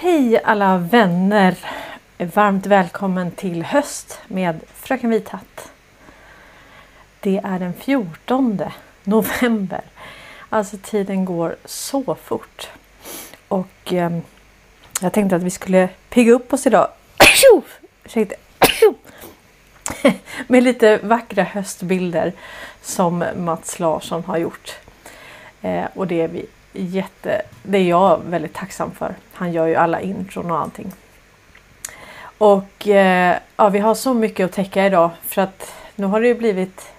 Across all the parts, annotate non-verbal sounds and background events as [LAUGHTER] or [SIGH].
Hej alla vänner! Varmt välkommen till höst med Fröken Vithatt. Det är den 14 november. Alltså tiden går så fort. Och eh, jag tänkte att vi skulle pigga upp oss idag. [COUGHS] Ursäkta. [COUGHS] Med lite vackra höstbilder som Mats Larsson har gjort. Eh, och det är vi jätte... Det är jag väldigt tacksam för. Han gör ju alla intron och allting. Och eh, ja, vi har så mycket att täcka idag för att nu har det ju blivit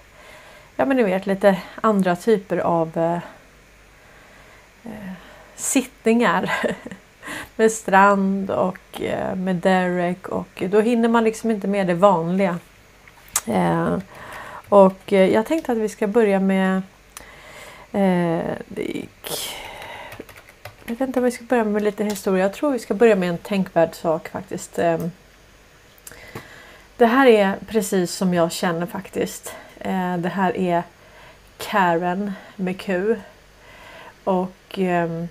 ja men ni vet lite andra typer av eh, eh sittningar. [LAUGHS] med strand och eh, med Derek och då hinner man liksom inte med det vanliga. Eh, och eh, jag tänkte att vi ska börja med eh, jag vet inte om vi ska börja med lite historia. Jag tror vi ska börja med en tänkvärd sak faktiskt. Ehm, det här är precis som jag känner faktiskt. Eh, det här är Karen med Q. Och ehm,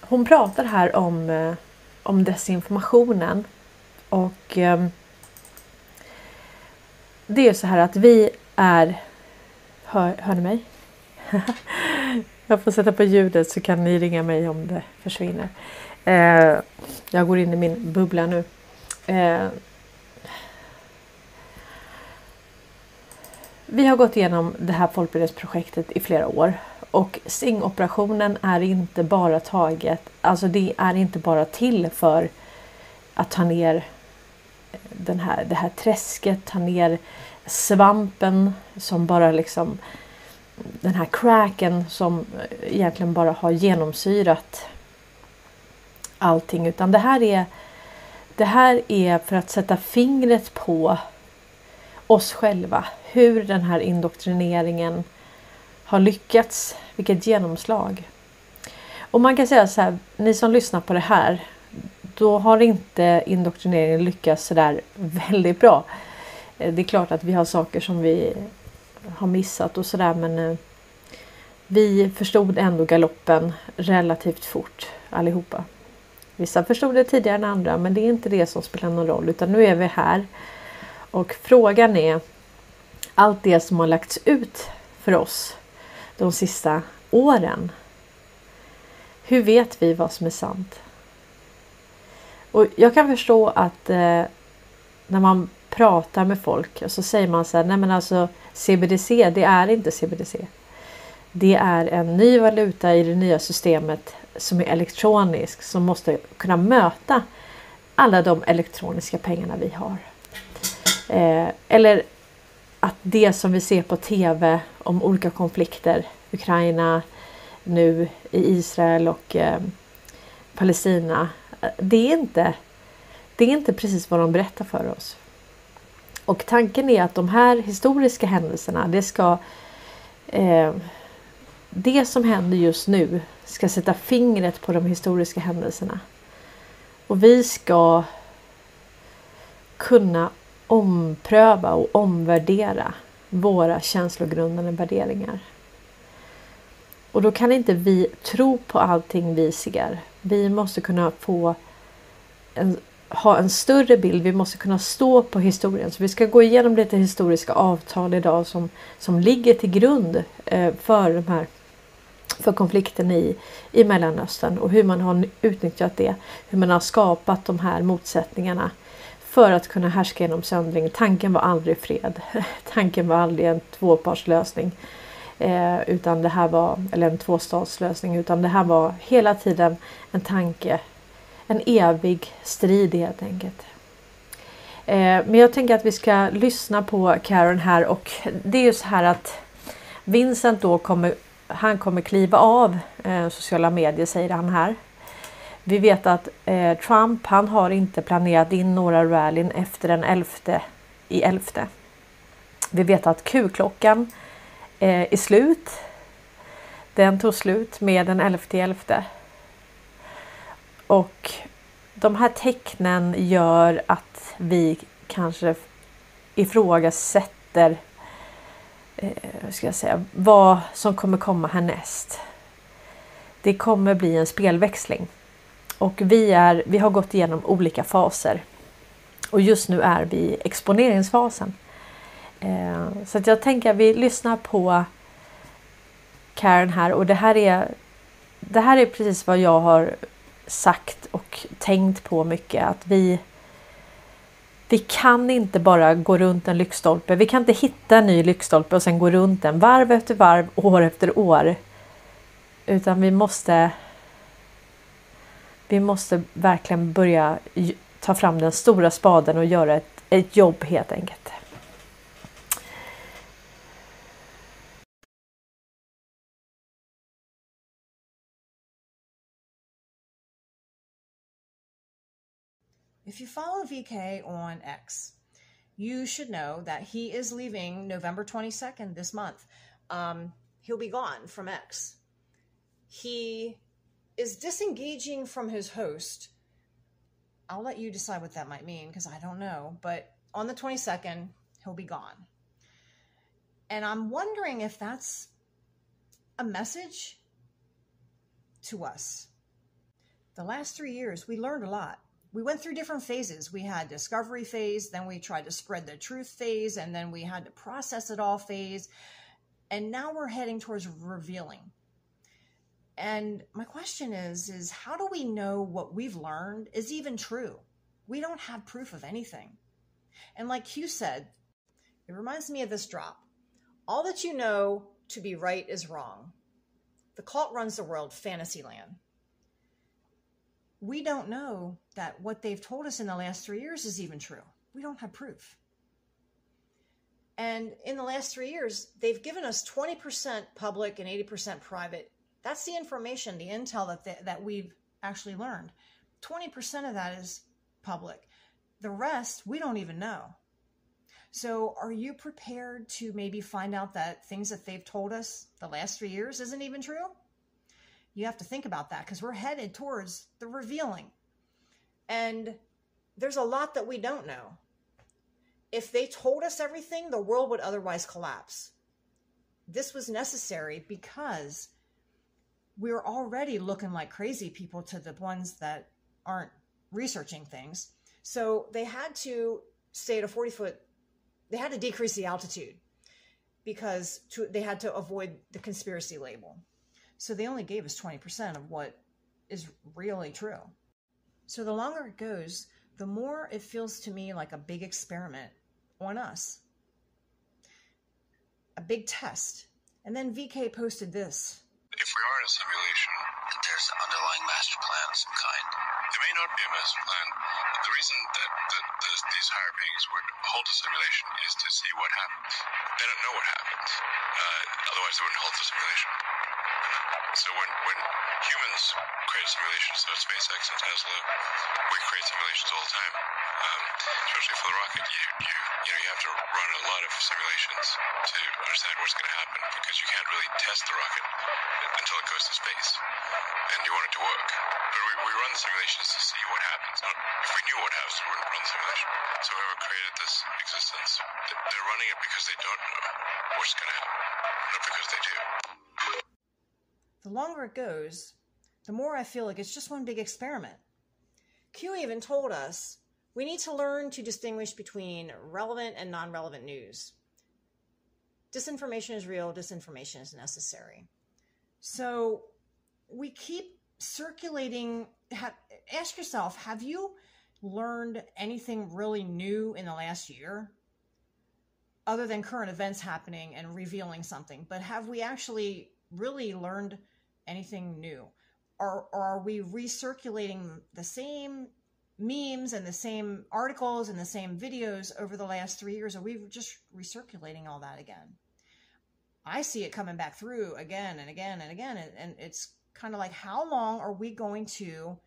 hon pratar här om, eh, om desinformationen. Och ehm, det är så här att vi är... Hör, hör ni mig? [LAUGHS] Jag får sätta på ljudet så kan ni ringa mig om det försvinner. Eh, jag går in i min bubbla nu. Eh, vi har gått igenom det här folkbildningsprojektet i flera år och SING-operationen är inte bara taget, alltså det är inte bara till för att ta ner den här, det här träsket, ta ner svampen som bara liksom den här cracken som egentligen bara har genomsyrat allting utan det här är det här är för att sätta fingret på oss själva. Hur den här indoktrineringen har lyckats. Vilket genomslag. Och man kan säga så här, ni som lyssnar på det här. Då har inte indoktrineringen lyckats sådär väldigt bra. Det är klart att vi har saker som vi har missat och sådär men eh, vi förstod ändå galoppen relativt fort allihopa. Vissa förstod det tidigare än andra men det är inte det som spelar någon roll utan nu är vi här. Och frågan är allt det som har lagts ut för oss de sista åren. Hur vet vi vad som är sant? Och jag kan förstå att eh, när man pratar med folk och så säger man så här, nej men alltså CBDC, det är inte CBDC. Det är en ny valuta i det nya systemet som är elektronisk som måste kunna möta alla de elektroniska pengarna vi har. Eh, eller att det som vi ser på TV om olika konflikter, Ukraina, nu i Israel och eh, Palestina. Eh, det är, inte, det är inte precis vad de berättar för oss. Och tanken är att de här historiska händelserna, det ska eh, det som händer just nu ska sätta fingret på de historiska händelserna. Och vi ska kunna ompröva och omvärdera våra känslogrundande värderingar. Och då kan inte vi tro på allting vi ser. Vi måste kunna få en ha en större bild. Vi måste kunna stå på historien. Så vi ska gå igenom lite historiska avtal idag som, som ligger till grund eh, för de här för konflikten i, i Mellanöstern och hur man har utnyttjat det. Hur man har skapat de här motsättningarna för att kunna härska genom söndring. Tanken var aldrig fred. [LAUGHS] Tanken var aldrig en tvåpartslösning. Eh, utan det här var, eller en tvåstatslösning, utan det här var hela tiden en tanke en evig strid helt enkelt. Eh, men jag tänker att vi ska lyssna på Karen här och det är ju så här att Vincent då kommer, han kommer kliva av eh, sociala medier säger han här. Vi vet att eh, Trump han har inte planerat in några rallyn efter den 11 i 11. Vi vet att Q-klockan är slut. Den tog slut med den 11 11. Och de här tecknen gör att vi kanske ifrågasätter eh, ska jag säga, vad som kommer komma härnäst. Det kommer bli en spelväxling. Och vi, är, vi har gått igenom olika faser. Och just nu är vi i exponeringsfasen. Eh, så att jag tänker att vi lyssnar på Karen här och det här är det här är precis vad jag har sagt och tänkt på mycket att vi vi kan inte bara gå runt en lyktstolpe. Vi kan inte hitta en ny lyktstolpe och sen gå runt den varv efter varv, år efter år. Utan vi måste vi måste verkligen börja ta fram den stora spaden och göra ett, ett jobb helt enkelt. If you follow VK on X, you should know that he is leaving November 22nd this month. Um, he'll be gone from X. He is disengaging from his host. I'll let you decide what that might mean because I don't know. But on the 22nd, he'll be gone. And I'm wondering if that's a message to us. The last three years, we learned a lot we went through different phases. We had discovery phase, then we tried to spread the truth phase, and then we had to process it all phase. And now we're heading towards revealing. And my question is is how do we know what we've learned is even true? We don't have proof of anything. And like Hugh said, it reminds me of this drop. All that you know to be right is wrong. The cult runs the world, Fantasyland we don't know that what they've told us in the last three years is even true. We don't have proof. And in the last three years, they've given us 20% public and 80% private. That's the information, the intel that, they, that we've actually learned. 20% of that is public. The rest, we don't even know. So, are you prepared to maybe find out that things that they've told us the last three years isn't even true? You have to think about that because we're headed towards the revealing. And there's a lot that we don't know. If they told us everything, the world would otherwise collapse. This was necessary because we're already looking like crazy people to the ones that aren't researching things. So they had to stay at a 40 foot, they had to decrease the altitude because to, they had to avoid the conspiracy label. So they only gave us 20% of what is really true. So the longer it goes, the more it feels to me like a big experiment on us, a big test. And then VK posted this. If we are in a simulation, there's an underlying master plan of some kind. It may not be a master plan. The reason that, that this, these higher beings would hold a simulation is to see what happens. They don't know what happens. Uh, otherwise, they wouldn't hold the simulation. So when, when humans create simulations, so SpaceX and Tesla, we create simulations all the time. Um, especially for the rocket, you, you you know you have to run a lot of simulations to understand what's going to happen because you can't really test the rocket until it goes to space, and you want it to work. But we, we run the simulations to see what happens. Not if we knew what happens, we wouldn't run the simulation. So whoever created this existence, they're running it because they don't know what's going to happen, not because they do the longer it goes, the more I feel like it's just one big experiment. Q even told us we need to learn to distinguish between relevant and non relevant news. Disinformation is real, disinformation is necessary. So we keep circulating. Ask yourself have you learned anything really new in the last year? Other than current events happening and revealing something, but have we actually really learned anything new? Or, or are we recirculating the same memes and the same articles and the same videos over the last three years? Are we just recirculating all that again? I see it coming back through again and again and again. And, and it's kind of like, how long are we going to,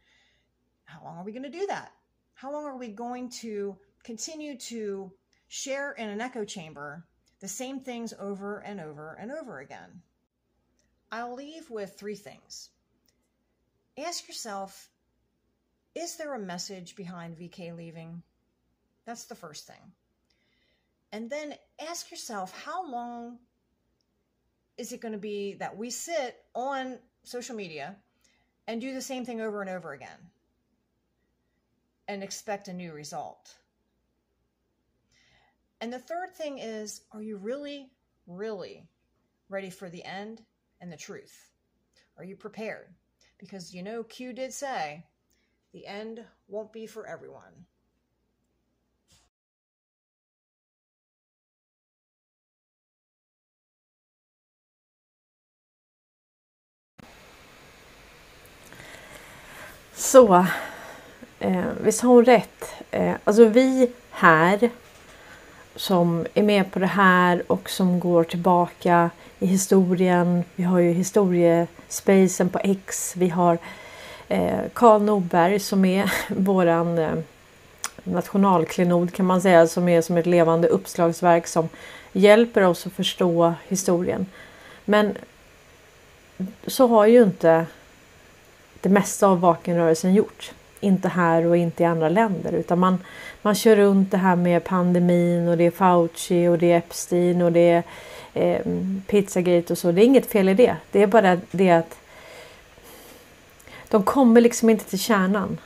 how long are we going to do that? How long are we going to continue to share in an echo chamber the same things over and over and over again? I'll leave with three things. Ask yourself is there a message behind VK leaving? That's the first thing. And then ask yourself how long is it going to be that we sit on social media and do the same thing over and over again? and expect a new result. And the third thing is are you really, really ready for the end and the truth? Are you prepared? Because you know, Q did say the end won't be for everyone. Så, eh, visst har hon rätt. Eh, alltså vi här som är med på det här och som går tillbaka i historien. Vi har ju historiespacen på X. Vi har eh, Karl Norberg som är [LAUGHS] våran eh, nationalklenod kan man säga som är som ett levande uppslagsverk som hjälper oss att förstå historien. Men så har ju inte det mesta av vakenrörelsen gjort. Inte här och inte i andra länder utan man, man kör runt det här med pandemin och det är Fauci och det är Epstein och det är eh, Pizzagate och så. Det är inget fel i det. Det är bara det att de kommer liksom inte till kärnan.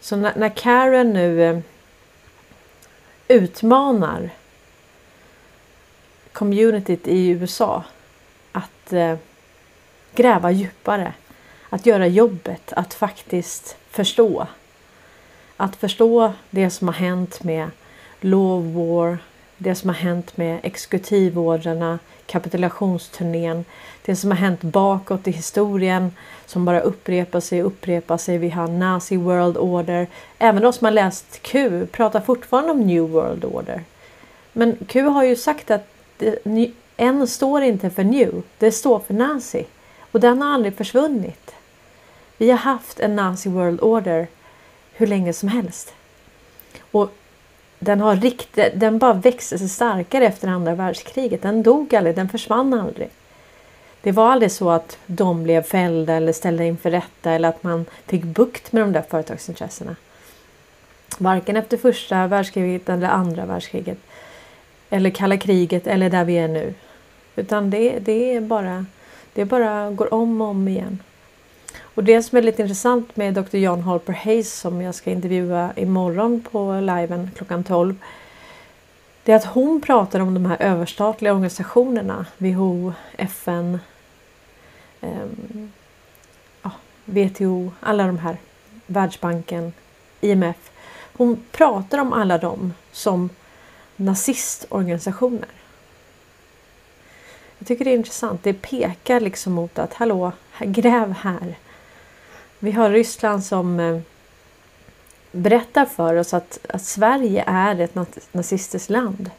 Så när, när Karen nu eh, utmanar communityt i USA att eh, gräva djupare att göra jobbet, att faktiskt förstå. Att förstå det som har hänt med Law War, det som har hänt med exekutivordrarna, kapitulationsturnén, det som har hänt bakåt i historien som bara upprepar sig och upprepar sig. Vi har Nazi World Order. Även de som har läst Q pratar fortfarande om New World Order. Men Q har ju sagt att N står inte för New, det står för Nazi. Och den har aldrig försvunnit. Vi har haft en Nazi World Order hur länge som helst. Och den, har rikt, den bara växte sig starkare efter andra världskriget. Den dog aldrig, den försvann aldrig. Det var aldrig så att de blev fällda eller ställda inför rätta eller att man fick bukt med de där företagsintressena. Varken efter första världskriget eller andra världskriget. Eller kalla kriget eller där vi är nu. Utan det, det är bara det bara går om och om igen. Och det som är lite intressant med Dr. John Halper Hayes som jag ska intervjua imorgon på liven klockan 12. Det är att hon pratar om de här överstatliga organisationerna. WHO, FN, eh, ja, WTO, alla de här. Världsbanken, IMF. Hon pratar om alla dem som nazistorganisationer. Jag tycker det är intressant. Det pekar liksom mot att hallå, gräv här. Vi har Ryssland som eh, berättar för oss att, att Sverige är ett nazistiskt land.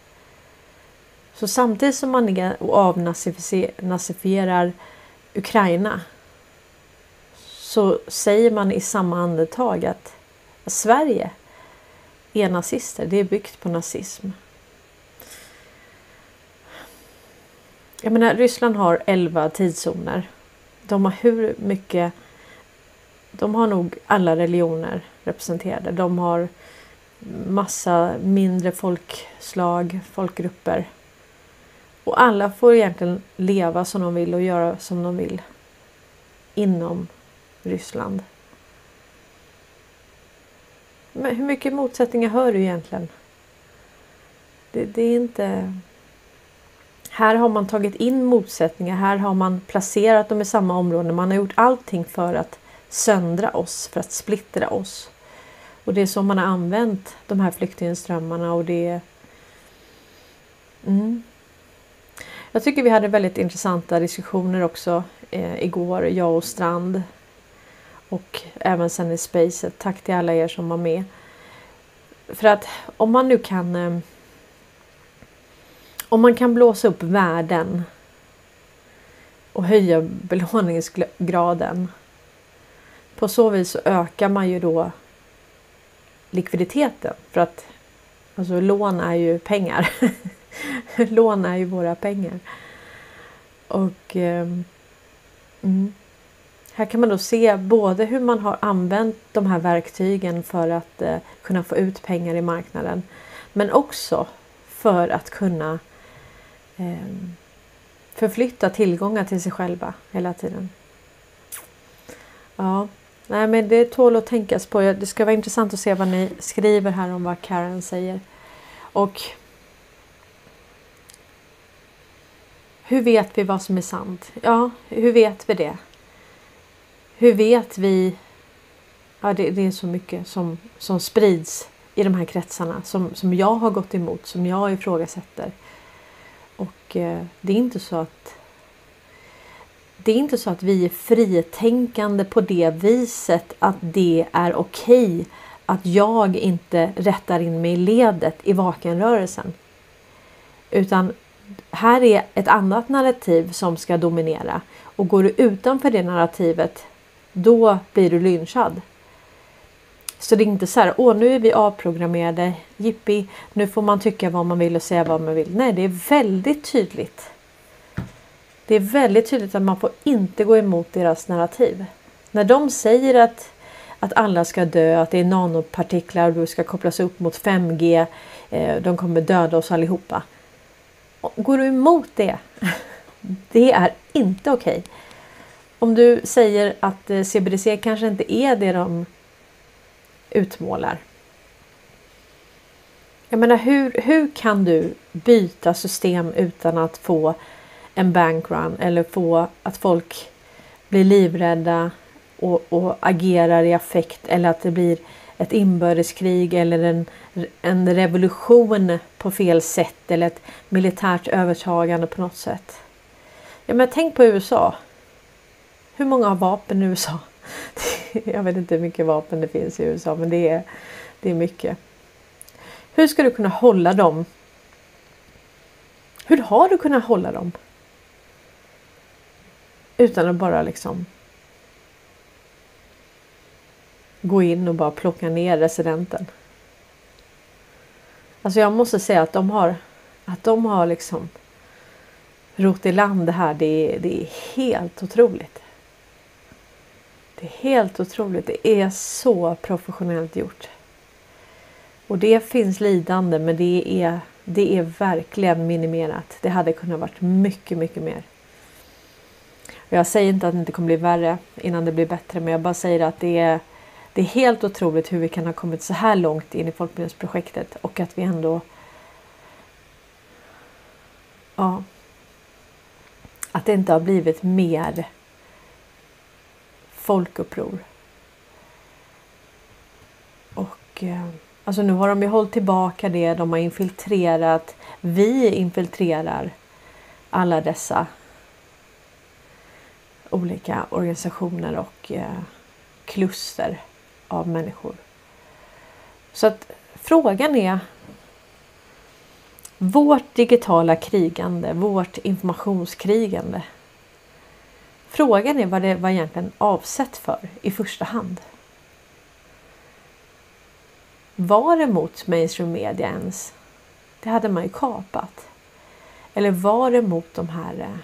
Så samtidigt som man avnazifierar Ukraina så säger man i samma andetag att Sverige är nazister. Det är byggt på nazism. Jag menar, Ryssland har 11 tidszoner. De har hur mycket de har nog alla religioner representerade. De har massa mindre folkslag, folkgrupper. Och alla får egentligen leva som de vill och göra som de vill inom Ryssland. Men hur mycket motsättningar hör du egentligen? Det, det, är inte... Här har man tagit in motsättningar, här har man placerat dem i samma område. Man har gjort allting för att söndra oss, för att splittra oss. Och det är så man har använt de här flyktingströmmarna och det... Mm. Jag tycker vi hade väldigt intressanta diskussioner också eh, igår, jag och Strand. Och även sen i Spacet. Tack till alla er som var med. För att om man nu kan... Eh, om man kan blåsa upp värden och höja [LAUGHS] belåningsgraden på så vis så ökar man ju då likviditeten för att alltså lån är ju pengar. [LAUGHS] lån är ju våra pengar. Och eh, mm. här kan man då se både hur man har använt de här verktygen för att eh, kunna få ut pengar i marknaden. Men också för att kunna eh, förflytta tillgångar till sig själva hela tiden. Ja, Nej men det tål att tänkas på. Det ska vara intressant att se vad ni skriver här om vad Karen säger. Och hur vet vi vad som är sant? Ja, hur vet vi det? Hur vet vi? Ja, det, det är så mycket som, som sprids i de här kretsarna som, som jag har gått emot, som jag ifrågasätter. Och eh, det är inte så att det är inte så att vi är fritänkande på det viset att det är okej okay att jag inte rättar in mig i ledet i vakenrörelsen. Utan här är ett annat narrativ som ska dominera och går du utanför det narrativet då blir du lynchad. Så det är inte så här, åh nu är vi avprogrammerade, jippi, nu får man tycka vad man vill och säga vad man vill. Nej, det är väldigt tydligt. Det är väldigt tydligt att man får inte gå emot deras narrativ. När de säger att, att alla ska dö, att det är nanopartiklar och du ska kopplas upp mot 5G, eh, de kommer döda oss allihopa. Går du emot det? [LAUGHS] Det är inte okej. Okay. Om du säger att eh, CBDC kanske inte är det de utmålar. Jag menar hur, hur kan du byta system utan att få en bankrun eller få att folk blir livrädda och, och agerar i affekt eller att det blir ett inbördeskrig eller en, en revolution på fel sätt eller ett militärt övertagande på något sätt. Ja, men tänk på USA. Hur många har vapen i USA? [LAUGHS] Jag vet inte hur mycket vapen det finns i USA men det är, det är mycket. Hur ska du kunna hålla dem? Hur har du kunnat hålla dem? Utan att bara liksom gå in och bara plocka ner residenten. Alltså jag måste säga att de har att de har liksom rott i land det här. Det är, det är helt otroligt. Det är helt otroligt. Det är så professionellt gjort. Och det finns lidande men det är, det är verkligen minimerat. Det hade kunnat varit mycket, mycket mer. Jag säger inte att det inte kommer bli värre innan det blir bättre men jag bara säger att det är, det är helt otroligt hur vi kan ha kommit så här långt in i folkbildningsprojektet och att vi ändå Ja. Att det inte har blivit mer folkuppror. Och eh, alltså nu har de ju hållit tillbaka det. De har infiltrerat. Vi infiltrerar alla dessa olika organisationer och eh, kluster av människor. Så att frågan är vårt digitala krigande, vårt informationskrigande. Frågan är vad det var egentligen avsett för i första hand. Var det mot mainstream media ens? Det hade man ju kapat. Eller var det mot de här eh,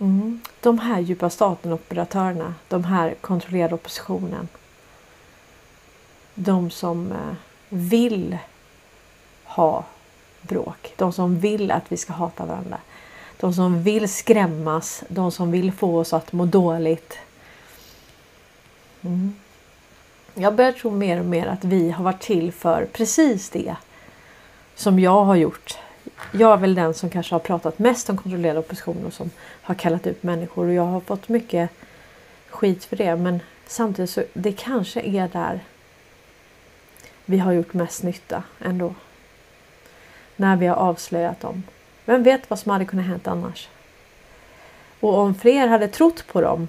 mm, de här djupa staten-operatörerna, de här kontrollerade oppositionen. De som eh, vill ha bråk. De som vill att vi ska hata varandra. De som vill skrämmas. De som vill få oss att må dåligt. Mm. Jag börjar tro mer och mer att vi har varit till för precis det som jag har gjort. Jag är väl den som kanske har pratat mest om kontrollerad opposition och som har kallat ut människor och jag har fått mycket skit för det men samtidigt så det kanske är där vi har gjort mest nytta ändå. När vi har avslöjat dem. Vem vet vad som hade kunnat hänt annars? Och om fler hade trott på dem.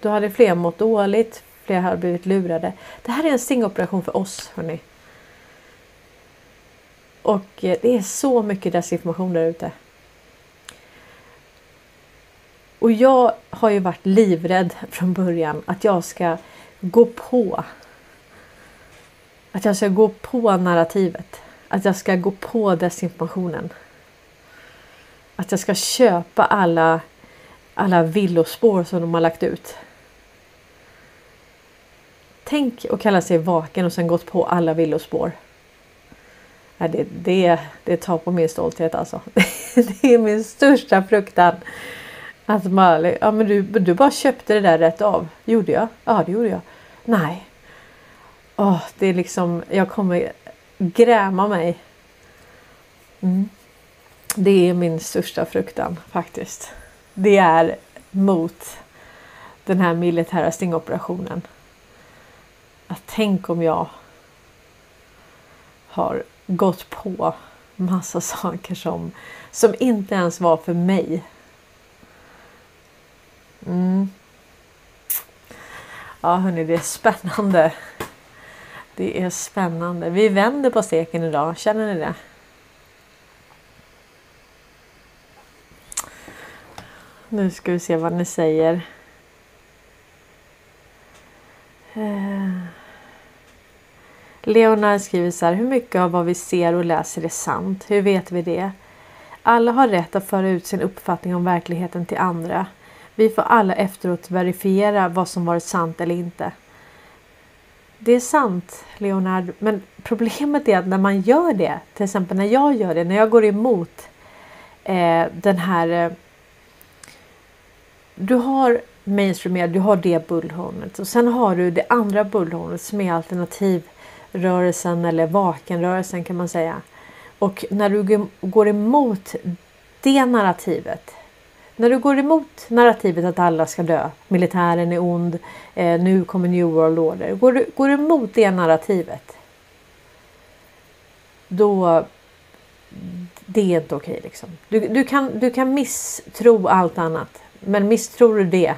Då hade fler mått dåligt. Fler hade blivit lurade. Det här är en stingoperation för oss hörni. Och eh, det är så mycket desinformation där ute. Och jag har ju varit livrädd [LAUGHS] från början att jag ska gå på att jag ska gå på narrativet. Att jag ska gå på desinformationen. Att jag ska köpa alla, alla villospår som de har lagt ut. Tänk att kalla sig vaken och sen gått på alla villospår det, det, det tar på min stolthet alltså. [LAUGHS] Det är min största fruktan. Att man, ja men du, du bara köpte det där rätt av. Gjorde jag? Ja det gjorde jag. Nej. Oh, det är liksom, jag kommer gräma mig. Mm. Det är min största fruktan faktiskt. Det är mot den här militära stingoperationen. Att tänk om jag har gått på massa [LAUGHS] saker som, som inte ens var för mig. Mm. Ja hörni, det är spännande. Det är spännande. Vi vänder på steken idag, känner ni det? Nu ska vi se vad ni säger. Eh. Leonard skriver så här. Hur mycket av vad vi ser och läser är sant? Hur vet vi det? Alla har rätt att föra ut sin uppfattning om verkligheten till andra. Vi får alla efteråt verifiera vad som varit sant eller inte. Det är sant Leonard, men problemet är att när man gör det, till exempel när jag gör det, när jag går emot eh, den här eh, du har mainstream media, du har det bullhornet och sen har du det andra bullhornet som är alternativ rörelsen eller vakenrörelsen kan man säga. Och när du går emot det narrativet. När du går emot narrativet att alla ska dö, militären är ond, eh, nu kommer New World Order. Går du, går du emot det narrativet. Då det är inte okej. Liksom. Du, du, kan, du kan misstro allt annat. Men misstror du det?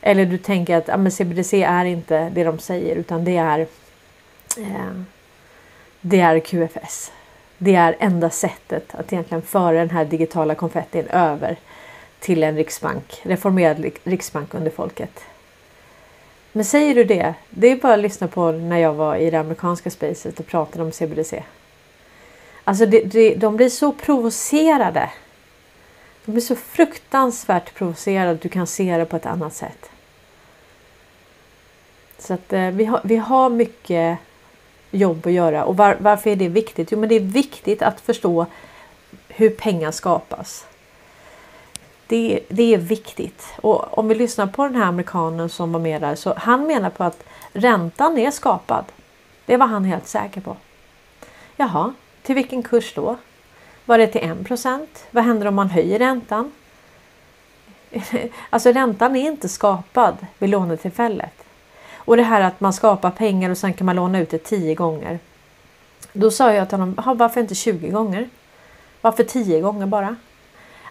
Eller du tänker att ah, men CBDC är inte det de säger utan det är Ehm, det är QFS. Det är enda sättet att egentligen föra den här digitala konfettin över till en riksbank, reformerad riksbank under folket. Men säger du det, det är bara att lyssna på när jag var i det amerikanska spacet och pratade om CBDC. Alltså det, det, de blir så provocerade de blir så fruktansvärt provocerade att du kan se det på ett annat sätt. Så att eh, vi, har, vi har mycket jobb att göra. Och var, varför är det viktigt? Jo, men det är viktigt att förstå hur pengar skapas. Det, det är viktigt. Och om vi lyssnar på den här amerikanen som var med där så han menar på att räntan är skapad. Det var han helt säker på. Jaha, till vilken kurs då? Var det till 1% Vad händer om man höjer räntan? [LAUGHS] Alltså räntan är inte skapad vid lånetillfället. Och det här att man skapar pengar och sen kan man låna ut det tio gånger. Då sa jag till honom, varför inte 20 gånger? Varför 10 gånger bara?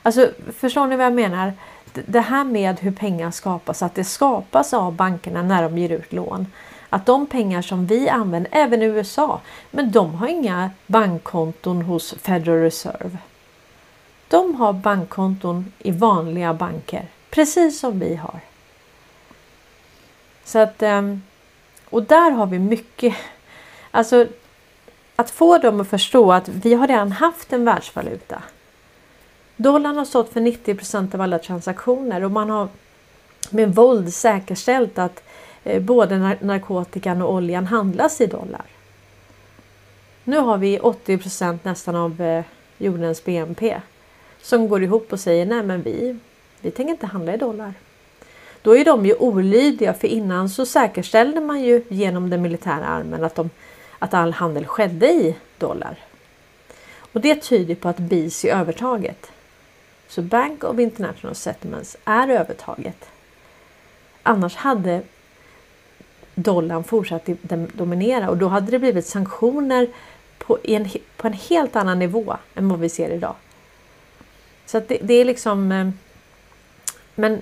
Alltså förstår ni vad jag menar? Det här med hur pengar skapas, att det skapas av bankerna när de ger ut lån att de pengar som vi använder, även i USA, men de har inga bankkonton hos Federal Reserve. De har bankkonton i vanliga banker, precis som vi har. Så att, ehm, och där har vi mycket, alltså att få dem att förstå att vi har redan haft en världsvaluta. Dollarn har stått för 90% av alla transaktioner och man har med våld säkerställt att eh, både narkotikan och oljan handlas i dollar. Nu har vi 80 nästan av eh, jordens BNP som går ihop och säger nej men vi, vi tänker inte handla i dollar. Då är de ju olydiga för innan så säkerställde man ju genom den militära armen att, de, att all handel skedde i dollar. Och det tyder på att BIS är övertaget. Så Bank of International Settlements är övertaget. Annars hade dollarn fortsatt dominera och då hade det blivit sanktioner på en, på en helt annan nivå än vad vi ser idag. Så att det, det är liksom... Eh, men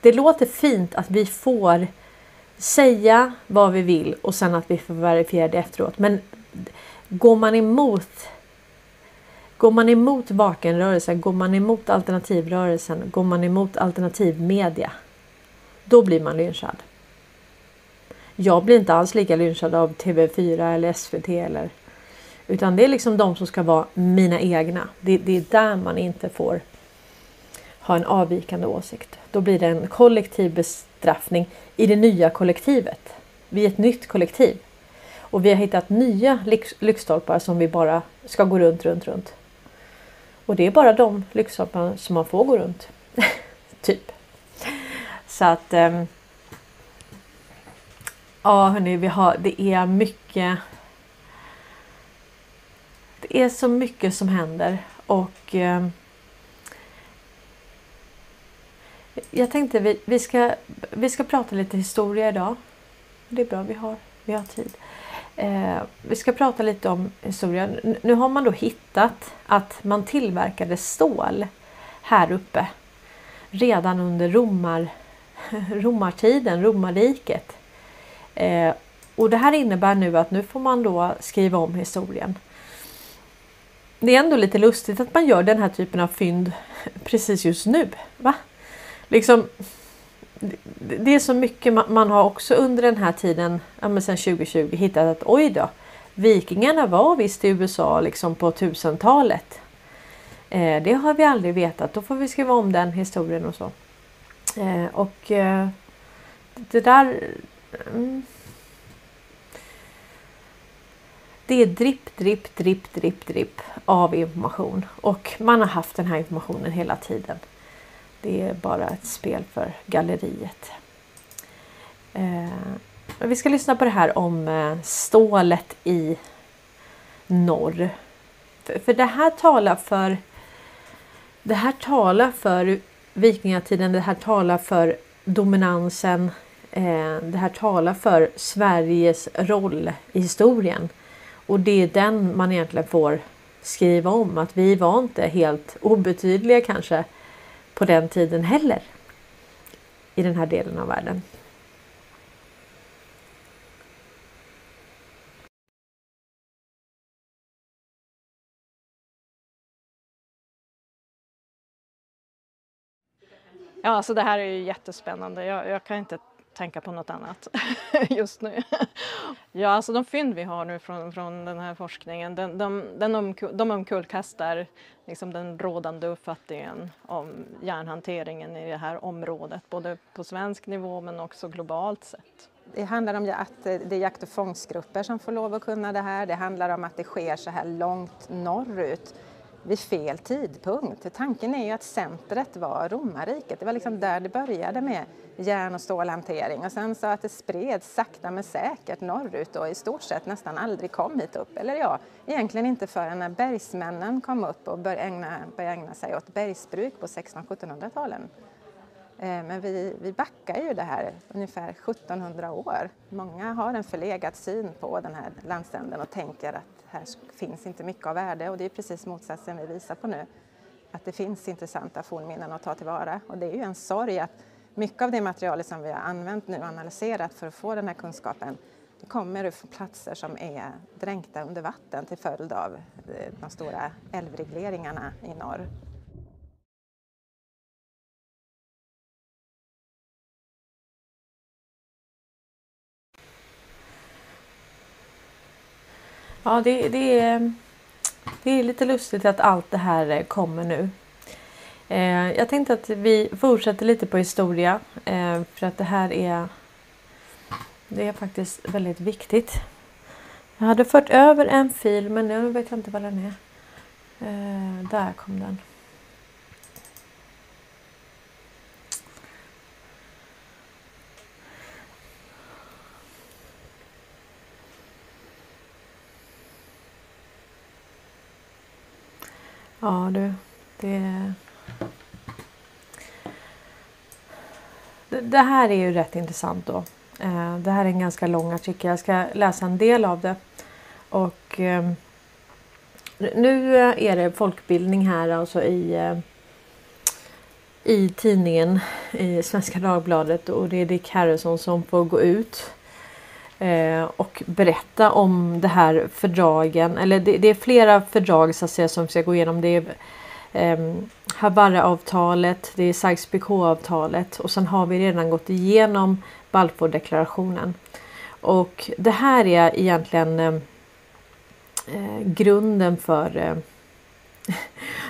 det låter fint att vi får säga vad vi vill och sen att vi får verifiera det efteråt. Men går man emot Går man emot vakenrörelsen, går man emot alternativrörelsen, går man emot alternativmedia, då blir man lynchad. Jag blir inte alls lika lynchad av TV4 eller SVT eller utan det är liksom de som ska vara mina egna. Det, det är där man inte får ha en avvikande åsikt. Då blir det en kollektiv bestraffning i det nya kollektivet. Vi är ett nytt kollektiv. Och vi har hittat nya lyktstolpar som vi bara ska gå runt, runt, runt. Och det är bara de lyxhopparna som man får gå runt. [LAUGHS] typ. Så att Ähm... Ja hörni, vi har, det är mycket Det är så mycket som händer och ähm... Jag tänkte vi, vi, ska, vi ska prata lite historia idag. Det är bra, vi har, vi har tid. Eh, vi ska prata lite om historia. Nu har man då hittat att man tillverkade stål här uppe redan under romar, [LAUGHS] romartiden, romarriket. Eh, och det här innebär nu att nu får man då skriva om historien. Det är ändå lite lustigt att man gör den här typen av fynd [LAUGHS] precis just nu. Va? Liksom, det är så mycket man, har också under den här tiden, ja, men sedan 2020, hittat att oj då, vikingarna var visst i USA liksom på 1000-talet. Eh, det har vi aldrig vetat, då får vi skriva om den historien och så. Eh, och eh, det där Mm. Det är dripp, dripp, dripp, dripp, dripp av information och man har haft den här informationen hela tiden. Det är bara ett spel för galleriet. Eh, vi ska lyssna på det här om eh, stålet i norr. För, för det här talar för det här talar för vikingatiden, det här talar för dominansen eh, det här talar för Sveriges roll i historien. Och det är den man egentligen får skriva om. Att vi var inte helt obetydliga kanske på den tiden heller. I den här delen av världen. Ja, alltså det här är ju jättespännande. Jag, jag kan inte tänka på något annat [LAUGHS] just nu. ja, alltså de fynd vi har nu från, från den här forskningen, den, de, den omkull, de omkullkastar liksom den rådande uppfattningen om järnhanteringen i det här området, både på svensk nivå men också globalt sett. Det handlar om att det är jakt och fångstgrupper som får lov att kunna det här. Det handlar om att det sker så här långt norrut vid fel tidpunkt. Tanken är ju att centret var romarriket. Det var liksom där det började med järn och stålhantering och sen så att det spreds sakta men säkert norrut och i stort sett nästan aldrig kom hit upp. Eller ja, egentligen inte förrän när bergsmännen kom upp och började ägna, började ägna sig åt bergsbruk på 1600-1700-talen. Eh, men vi, vi backar ju det här ungefär 1700 år. Många har en förlegad syn på den här landsänden och tänker att här finns inte mycket av värde och det är precis motsatsen vi visar på nu. Att det finns intressanta fornminnen att ta tillvara och det är ju en sorg att mycket av det materialet som vi har använt nu och analyserat för att få den här kunskapen det kommer från platser som är dränkta under vatten till följd av eh, de stora älvregleringarna i norr. Ja, det, det, är, det är lite lustigt att allt det här eh, kommer nu. Eh, jag tänkte att vi fortsätter lite på historia eh, för att det här är det är faktiskt väldigt viktigt. Jag hade fört över en fil men nu vet jag inte var den är. Eh, där kom den. Ja du, det... Det här är ju rätt intressant då. Eh, det här är en ganska lång artikel. Jag ska läsa en del av det. Och ehm, nu eh, är det folkbildning här alltså i eh, i tidningen i Svenska Dagbladet och det är Dick Harrison som får gå ut Eh, och berätta om det här fördragen. Eller det, det är flera fördrag så att säga, som ska gå igenom. Det är eh, Havarra-avtalet, det är Sykes-Picot-avtalet och sen har vi redan gått igenom Balfour-deklarationen. Och det här är egentligen eh, eh grunden för eh,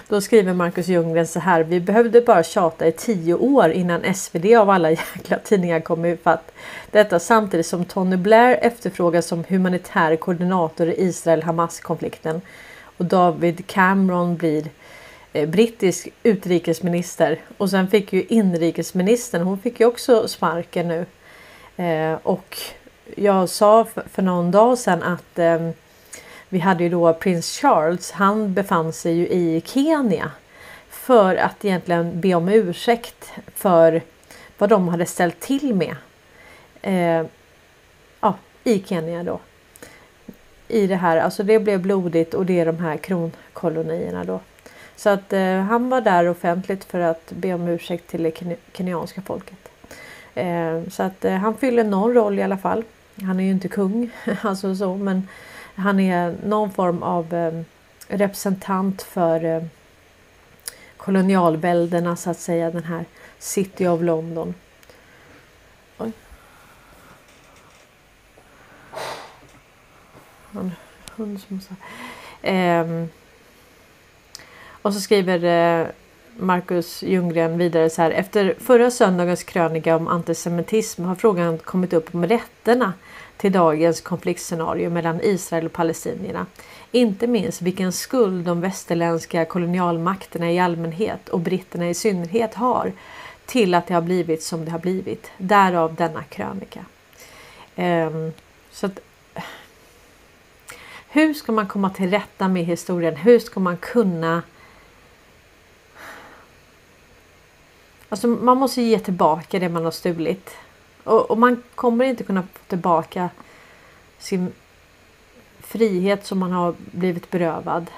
då skriver Marcus Ljunggren så här. Vi behövde bara tjata i tio år innan SvD av alla [LAUGHS] jäkla tidningar kom ifatt. Detta samtidigt som Tony Blair efterfrågas som humanitär koordinator i Israel-Hamas konflikten. Och David Cameron blir eh, brittisk utrikesminister och sen fick ju inrikesministern, hon fick ju också sparken nu. Eh, och jag sa för, för någon dag sedan att eh, vi hade ju då prins Charles. Han befann sig ju i Kenya för att egentligen be om ursäkt för vad de hade ställt till med. Eh, ja, i Kenya då. I det här, alltså det blev blodigt och det är de här kronkolonierna då. Så att eh, han var där offentligt för att be om ursäkt till det kenyanska folket. Eh, så att eh, han fyller någon roll i alla fall. Han är ju inte kung, [LAUGHS] alltså så, men han är någon form av eh, representant för eh, kolonialväldena så att säga, den här City of London. Oj. En hund som så. Ehm. och så skriver eh, Marcus Ljunggren vidare så här. Efter förra söndagens krönika om antisemitism har frågan kommit upp om rätterna till dagens konfliktscenario mellan Israel och palestinierna. Inte minst vilken skuld de västerländska kolonialmakterna i allmänhet och britterna i synnerhet har till att det har blivit som det har blivit. Därav denna krönika. Ehm, så att, hur ska man komma till rätta med historien? Hur ska man kunna Alltså man måste ge tillbaka det man har stulit. Och, och, man kommer inte kunna få tillbaka sin frihet som man har blivit berövad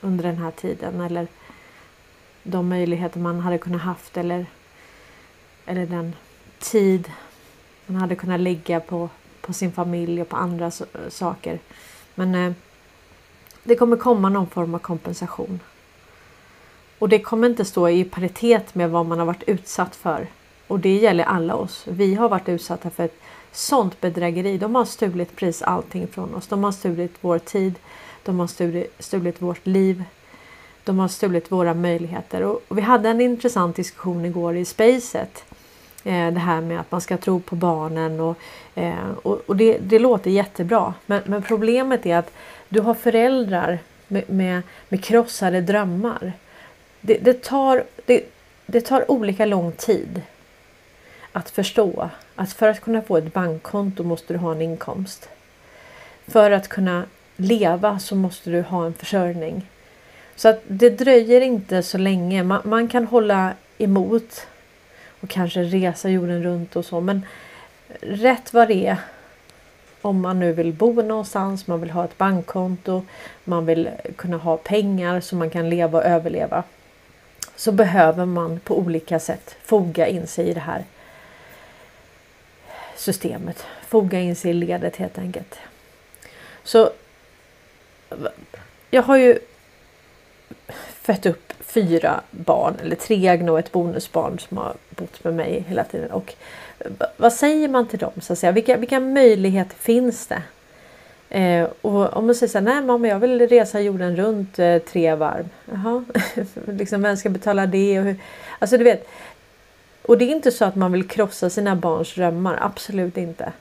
under den här tiden eller de möjligheter man hade kunnat haft eller, eller den tid man hade kunnat lägga på, på sin familj och på andra saker. Men eh, det kommer komma någon form av kompensation. Och det kommer inte stå i paritet med vad man har varit utsatt för. Och det gäller alla oss. Vi har varit utsatta för ett sånt bedrägeri. De har stulit precis allting från oss. De har stulit vår tid. De har stulit, stulit vårt liv. De har stulit våra möjligheter. Och, vi hade en intressant diskussion igår i Spacet. Eh, det här med att man ska tro på barnen och, eh, och, och det, det, låter jättebra. Men, men, problemet är att du har föräldrar med, med, med krossade drömmar. Det, det, tar, det, det tar olika lång tid att förstå att för att kunna få ett bankkonto måste du ha en inkomst. För att kunna leva så måste du ha en försörjning. Så att det dröjer inte så länge. Man, man kan hålla emot och kanske resa jorden runt och så men rätt vad det är om man nu vill bo någonstans, man vill ha ett bankkonto, man vill kunna ha pengar så man kan leva och överleva. Så behöver man på olika sätt foga in sig i det här systemet. Foga in sig i ledet helt enkelt. Så jag har ju fött upp fyra barn, eller tre egna och ett bonusbarn som har bott med mig hela tiden. Och vad säger man till dem? Så att säga? Vilka, vilka möjligheter finns det? Eh, och om man säger så här, nej mamma jag vill resa jorden runt eh, tre varv. Jaha, [LAUGHS] liksom vem ska betala det? Och hur? Alltså du vet, och det är inte så att man vill krossa sina barns drömmar, absolut inte.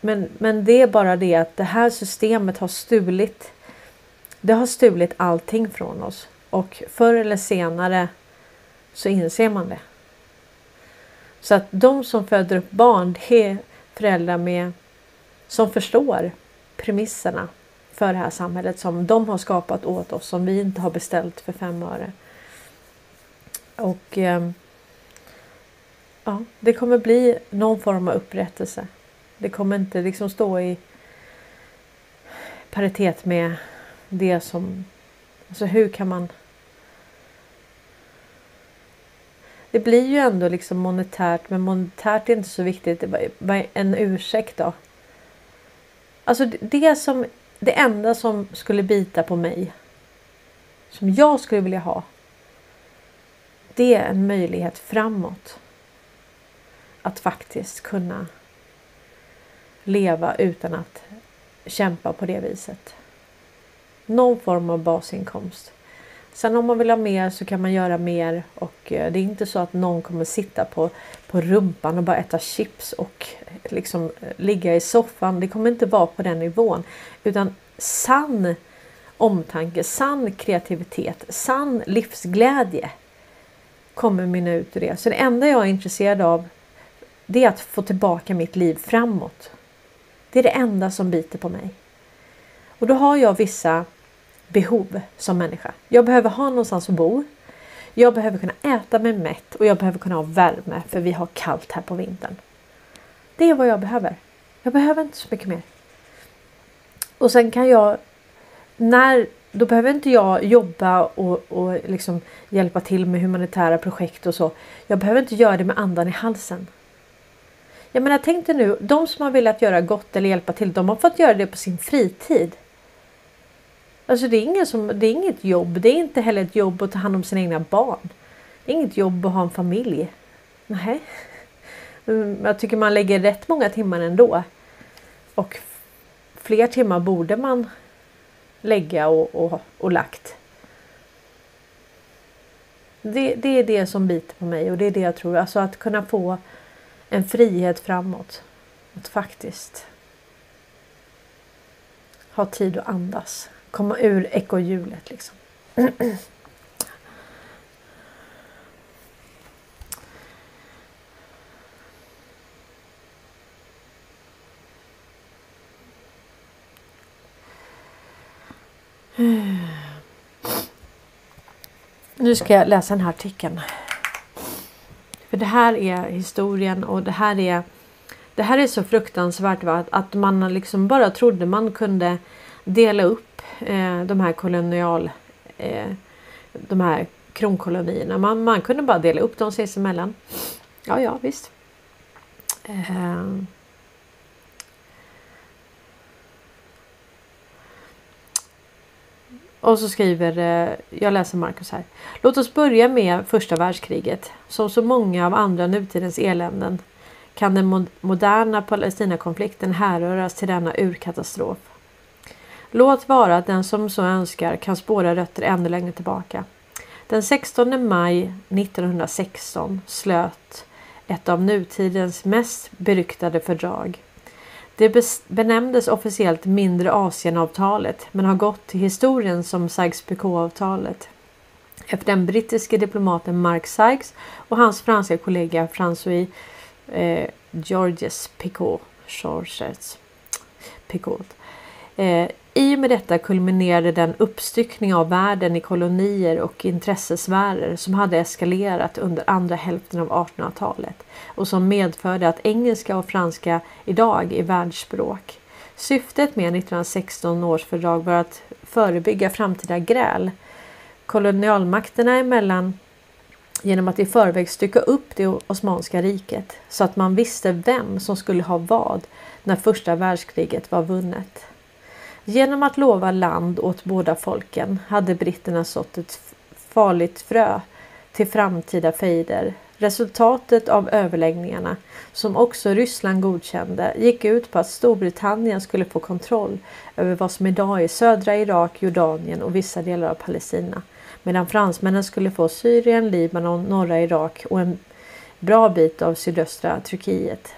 Men, men det är bara det att det här systemet har stulit. Det har stulit allting från oss och förr eller senare så inser man det. Så att de som föder upp barn, det är föräldrar med som förstår premisserna för det här samhället som de har skapat åt oss som vi inte har beställt för fem öre. Och eh, ja, det kommer bli någon form av upprättelse. Det kommer inte liksom stå i paritet med det som... Alltså hur kan man... Det blir ju ändå liksom monetärt men monetärt är inte så viktigt. Det är bara en ursäkt då. Alltså det som... Det enda som skulle bita på mig. Som jag skulle vilja ha. Det är en möjlighet framåt att faktiskt kunna leva utan att kämpa på det viset. Någon form av basinkomst. Sen om man vill ha mer så kan man göra mer och eh, det är inte så att någon kommer sitta på, på rumpan och bara äta chips och eh, liksom eh, ligga i soffan. Det kommer inte vara på den nivån utan sann omtanke, sann kreativitet, sann livsglädje kommer mynna ut ur det. Så det enda jag är intresserad av det är att få tillbaka mitt liv framåt. Det är det enda som biter på mig. Och då har jag vissa behov som människa. Jag behöver ha någonstans att bo. Jag behöver kunna äta mig mätt och jag behöver kunna ha värme för vi har kallt här på vintern. Det är vad jag behöver. Jag behöver inte så mycket mer. Och sen kan jag när då behöver inte jag jobba och, och liksom hjälpa till med humanitära projekt och så. Jag behöver inte göra det med andan i halsen. Jag menar tänk dig nu, de som har velat göra gott eller hjälpa till, de har fått göra det på sin fritid. Alltså det är, ingen som, det är inget jobb. Det är inte heller ett jobb att ta hand om sina egna barn. Det är inget jobb att ha en familj. Nej. Mm, jag tycker man lägger rätt många timmar ändå. Och fler timmar borde man lägga och, och, och lagt. Det, det är det som biter på mig och det är det jag tror. Alltså att kunna få en frihet framåt. Att faktiskt ha tid att andas. Komma ur ekorrhjulet liksom. Nu ska jag läsa den här artikeln. För det här är historien och det här är Det här är så fruktansvärt va? att man liksom bara trodde man kunde dela upp eh, de här kolonial eh, de här kronkolonierna. Man, man kunde bara dela upp dem sinsemellan. Ja, ja visst. Eh, Och så skriver, eh, jag läser Markus här. Låt oss börja med första världskriget. Som så många av andra nutidens eländen kan den moderna Palestinakonflikten härröras till denna urkatastrof. Låt vara att den som så önskar kan spåra rötter ännu längre tillbaka. Den 16 maj 1916 slöt ett av nutidens mest beryktade fördrag det benämndes officiellt Mindre Asienavtalet men har gått till historien som Sykes-Picot-avtalet efter den brittiske diplomaten Mark Sykes och hans franska kollega François eh, Georges Picot. Georges Picot. Eh, i och med detta kulminerade den uppstyckning av världen i kolonier och intressesfärer som hade eskalerat under andra hälften av 1800-talet och som medförde att engelska och franska idag är världsspråk. Syftet med 1916 års fördrag var att förebygga framtida gräl kolonialmakterna emellan genom att i förväg stycka upp det Osmanska riket så att man visste vem som skulle ha vad när första världskriget var vunnet. Genom att lova land åt båda folken hade britterna sått ett farligt frö till framtida fejder. Resultatet av överläggningarna, som också Ryssland godkände, gick ut på att Storbritannien skulle få kontroll över vad som idag är södra Irak, Jordanien och vissa delar av Palestina. Medan fransmännen skulle få Syrien, Libanon, norra Irak och en bra bit av sydöstra Turkiet.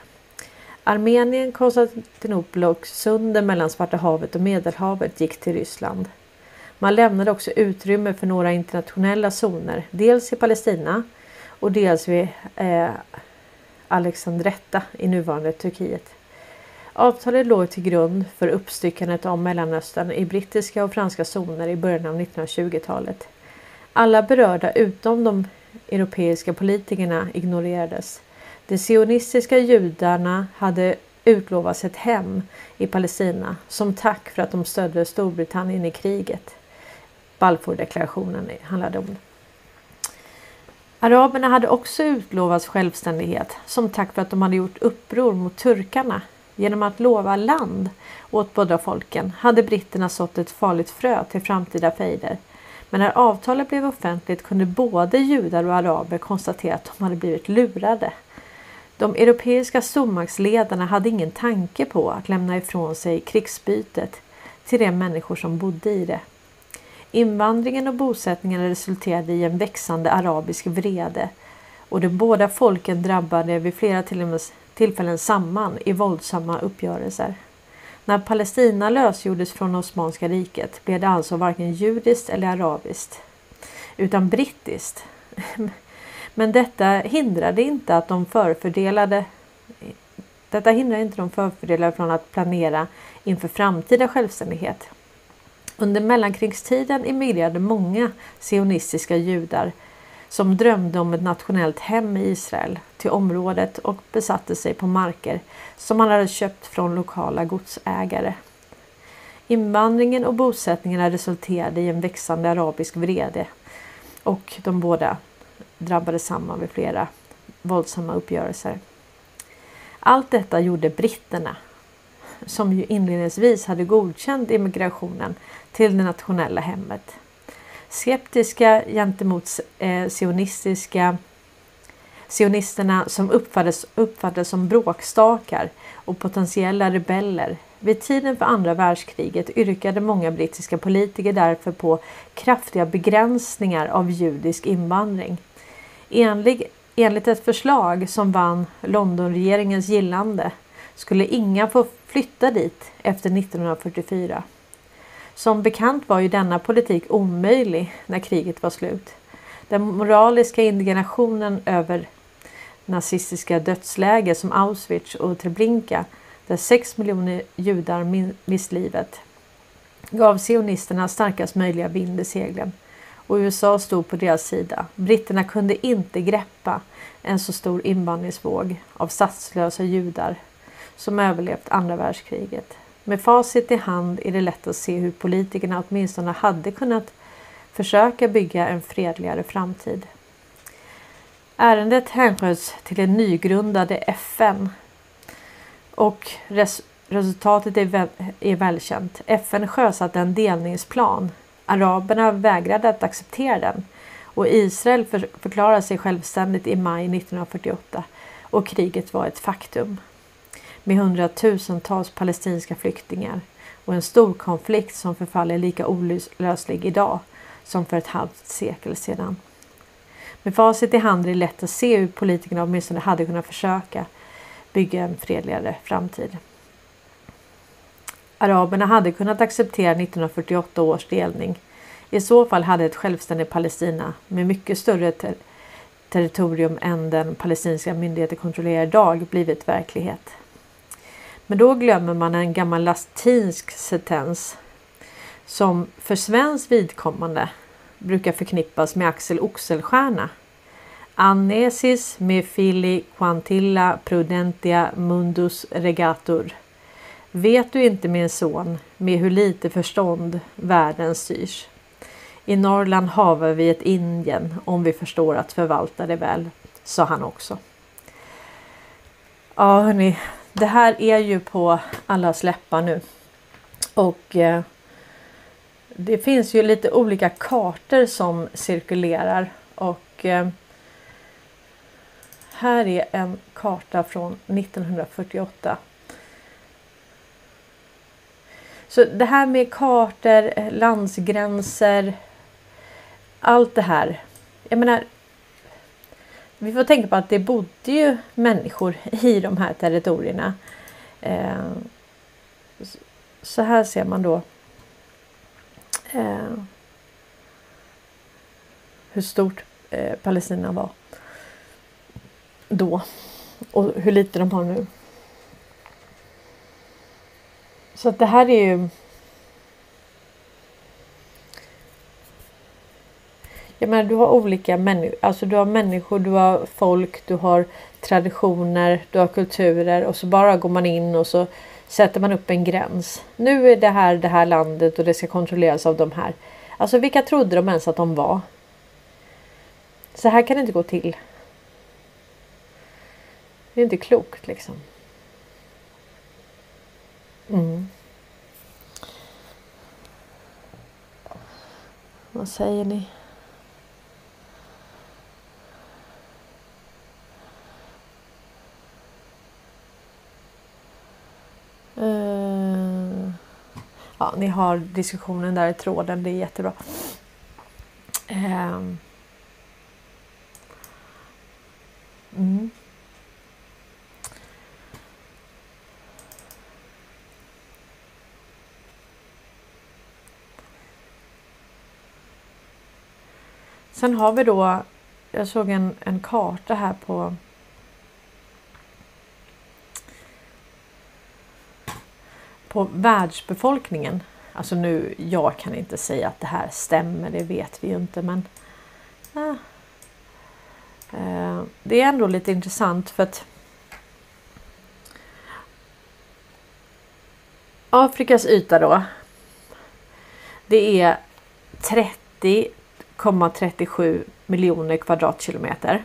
Armenien, Konstantinopel och sunden mellan Svarta havet och Medelhavet gick till Ryssland. Man lämnade också utrymme för några internationella zoner, dels i Palestina och dels vid eh, Alexandretta i nuvarande Turkiet. Avtalet låg till grund för uppstyckandet av Mellanöstern i brittiska och franska zoner i början av 1920-talet. Alla berörda utom de europeiska politikerna ignorerades. De sionistiska judarna hade utlovats ett hem i Palestina som tack för att de stödde Storbritannien i kriget. Balfourdeklarationen handlade om. Araberna hade också utlovats självständighet som tack för att de hade gjort uppror mot turkarna. Genom att lova land åt båda folken hade britterna sått ett farligt frö till framtida fejder. Men när avtalet blev offentligt kunde både judar och araber konstatera att de hade blivit lurade. De europeiska stormaktsledarna hade ingen tanke på att lämna ifrån sig krigsbytet till de människor som bodde i det. Invandringen och bosättningen resulterade i en växande arabisk vrede och de båda folken drabbade vid flera tillfällen samman i våldsamma uppgörelser. När Palestina lösgjordes från Osmanska riket blev det alltså varken judiskt eller arabiskt utan brittiskt. [LAUGHS] Men detta hindrade inte att de förfördelade detta hindrar inte de förfördelade från att planera inför framtida självständighet. Under mellankrigstiden emigrerade många sionistiska judar som drömde om ett nationellt hem i Israel till området och besatte sig på marker som man hade köpt från lokala godsägare. Invandringen och bosättningarna resulterade i en växande arabisk vrede och de båda drabbades samman vid flera våldsamma uppgörelser. Allt detta gjorde britterna som ju inledningsvis hade godkänt immigrationen till det nationella hemmet. Skeptiska gentemot eh, sionistiska sionisterna som uppfattades, uppfattades som bråkstakar och potentiella rebeller. Vid tiden för andra världskriget yrkade många brittiska politiker därför på kraftiga begränsningar av judisk invandring. Enligt, enligt ett förslag som vann Londonregeringens gillande skulle inga få flytta dit efter 1944. Som bekant var ju denna politik omöjlig när kriget var slut. Den moraliska indignationen över nazistiska dödsläger som Auschwitz och Treblinka där 6 miljoner judar mist livet gav sionisterna starkast möjliga vind i seglen och USA stod på deras sida. Britterna kunde inte greppa en så stor invandringsvåg av statslösa judar som överlevt andra världskriget. Med facit i hand är det lätt att se hur politikerna åtminstone hade kunnat försöka bygga en fredligare framtid. Ärendet hänsköts till det nygrundade FN och res resultatet är, väl, är välkänt. FN sjösatte en delningsplan. Araberna vägrade att acceptera den och Israel förklarade sig självständigt i maj 1948 och kriget var ett faktum med hundratusentals palestinska flyktingar och en stor konflikt som förfaller lika olöslig idag som för ett halvt sekel sedan. Med facit i hand är det lätt att se hur politikerna åtminstone hade kunnat försöka bygga en fredligare framtid. Araberna hade kunnat acceptera 1948 års delning. I så fall hade ett självständigt Palestina med mycket större ter territorium än den palestinska myndigheten kontrollerar idag blivit verklighet. Men då glömmer man en gammal latinsk sentens som för svenskt vidkommande brukar förknippas med Axel Oxelstierna. Anesis me fili quantilla prudentia mundus regatur. Vet du inte min son med hur lite förstånd världen styrs? I Norrland haver vi ett Indien om vi förstår att förvalta det väl, sa han också. Ja hörni, det här är ju på alla läppar nu. Och eh, det finns ju lite olika kartor som cirkulerar och eh, här är en karta från 1948. Så det här med kartor, eh, landsgränser, allt det här. Jag menar, vi får tänka på att det bodde ju människor [LAUGHS] i de här territorierna. Eh, så här ser man då eh, hur stort eh, Palestina var då och hur lite de har nu. Så att det här är ju Jag menar, du har olika människor, alltså du har människor, du har folk, du har traditioner, du har kulturer och så bara går man in och så sätter man upp en gräns. Nu är det här det här landet och det ska kontrolleras av de här. Alltså vilka trodde de ens att de var? Så här kan det inte gå till. Det är inte klokt liksom. Mm. Vad säger ni? Uh, ja, ni har diskussionen där i tråden, det är jättebra. Uh, mm. Sen har vi då, jag såg en, en karta här på på världsbefolkningen. Alltså nu, jag kan inte säga att det här stämmer, det vet vi ju inte men ja. det är ändå lite intressant för att Afrikas yta då. Det är 30 1,37 miljoner kvadratkilometer.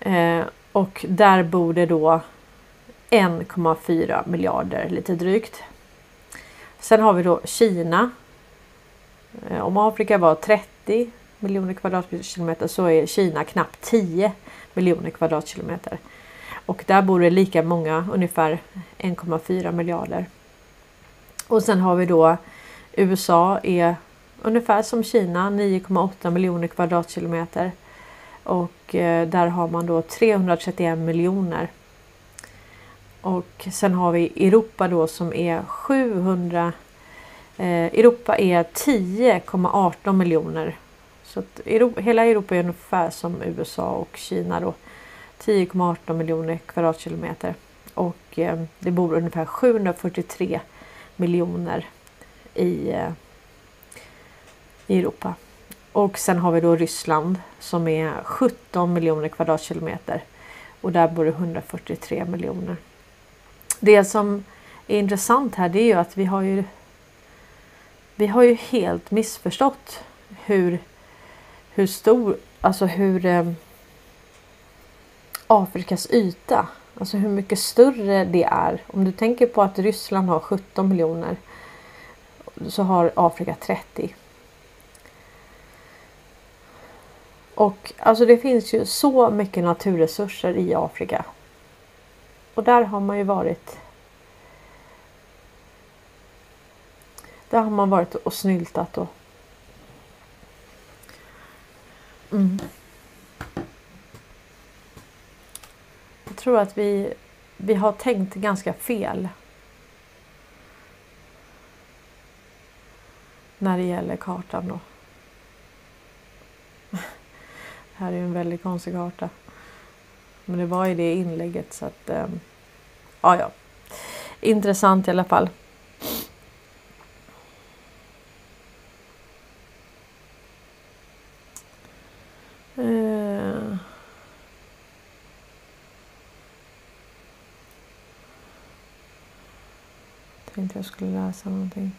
Eh, och där bor det då 1,4 miljarder lite drygt. Sen har vi då Kina. Eh, om Afrika var 30 miljoner kvadratkilometer så är Kina knappt 10 miljoner kvadratkilometer. Och där bor det lika många, ungefär 1,4 miljarder. Och sen har vi då USA är ungefär som Kina 9,8 miljoner kvadratkilometer. Och eh, där har man då 331 miljoner. Och sen har vi Europa då som är 700 eh, Europa är 10,18 miljoner. Så att Europa, hela Europa är ungefär som USA och Kina då. 10,18 miljoner kvadratkilometer. Och eh, det bor ungefär 743 miljoner i, i Europa. Och sen har vi då Ryssland som är 17 miljoner kvadratkilometer. Och där bor det 143 miljoner. Det som är intressant här det är ju att vi har ju vi har ju helt missförstått hur, hur stor, alltså hur eh, Afrikas yta, alltså hur mycket större det är. Om du tänker på att Ryssland har 17 miljoner så har Afrika 30. Och alltså det finns ju så mycket naturresurser i Afrika. Och där har man ju varit. Där har man varit och snyltat och. Mm. Jag tror att vi, vi har tänkt ganska fel. När det gäller kartan då här är en väldigt konstig karta. Men det var ju det inlägget så att... Um, ja, ja. Intressant i alla fall. Uh. Tänkte jag skulle läsa någonting.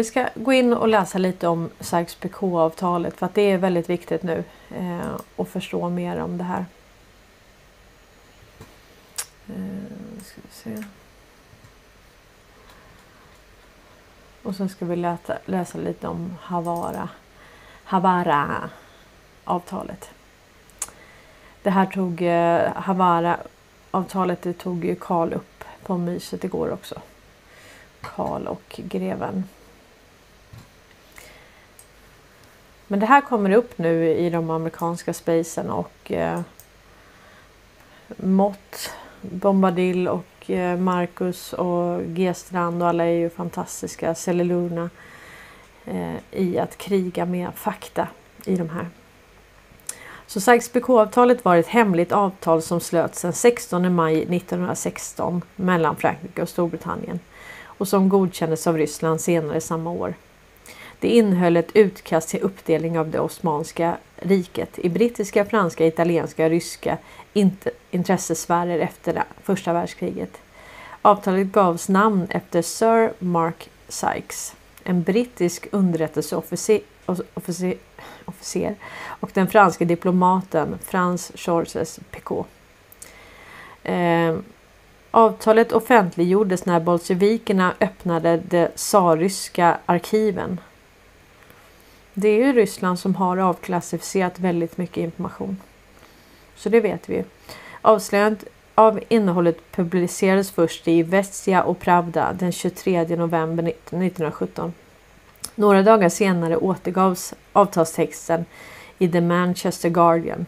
Vi ska gå in och läsa lite om Sykes-Picot-avtalet för att det är väldigt viktigt nu eh, att förstå mer om det här. Eh, ska vi se. Och sen ska vi läsa, läsa lite om Havara. Havara avtalet. Det här tog eh, Havara avtalet det tog ju Karl upp på myset igår också. Karl och greven. Men det här kommer upp nu i de amerikanska spacen och eh, Mott, Bombadil och eh, Marcus och G-strand och alla är ju fantastiska. Celluluna eh, i att kriga med fakta i de här. Så Sykes-Picot-avtalet var ett hemligt avtal som slöts den 16 maj 1916 mellan Frankrike och Storbritannien och som godkändes av Ryssland senare samma år. Det innehöll ett utkast till uppdelning av det Osmanska riket i brittiska, franska, italienska och ryska intressesfärer efter första världskriget. Avtalet gavs namn efter Sir Mark Sykes, en brittisk underrättelseofficer officer och den franske diplomaten Frans Georges Picot. Eh, avtalet offentliggjordes när bolsjevikerna öppnade de tsarryska arkiven. Det är ju Ryssland som har avklassificerat väldigt mycket information. Så det vet vi. Avslöjandet av innehållet publicerades först i Vestia och Pravda den 23 november 1917. Några dagar senare återgavs avtalstexten i The Manchester Guardian.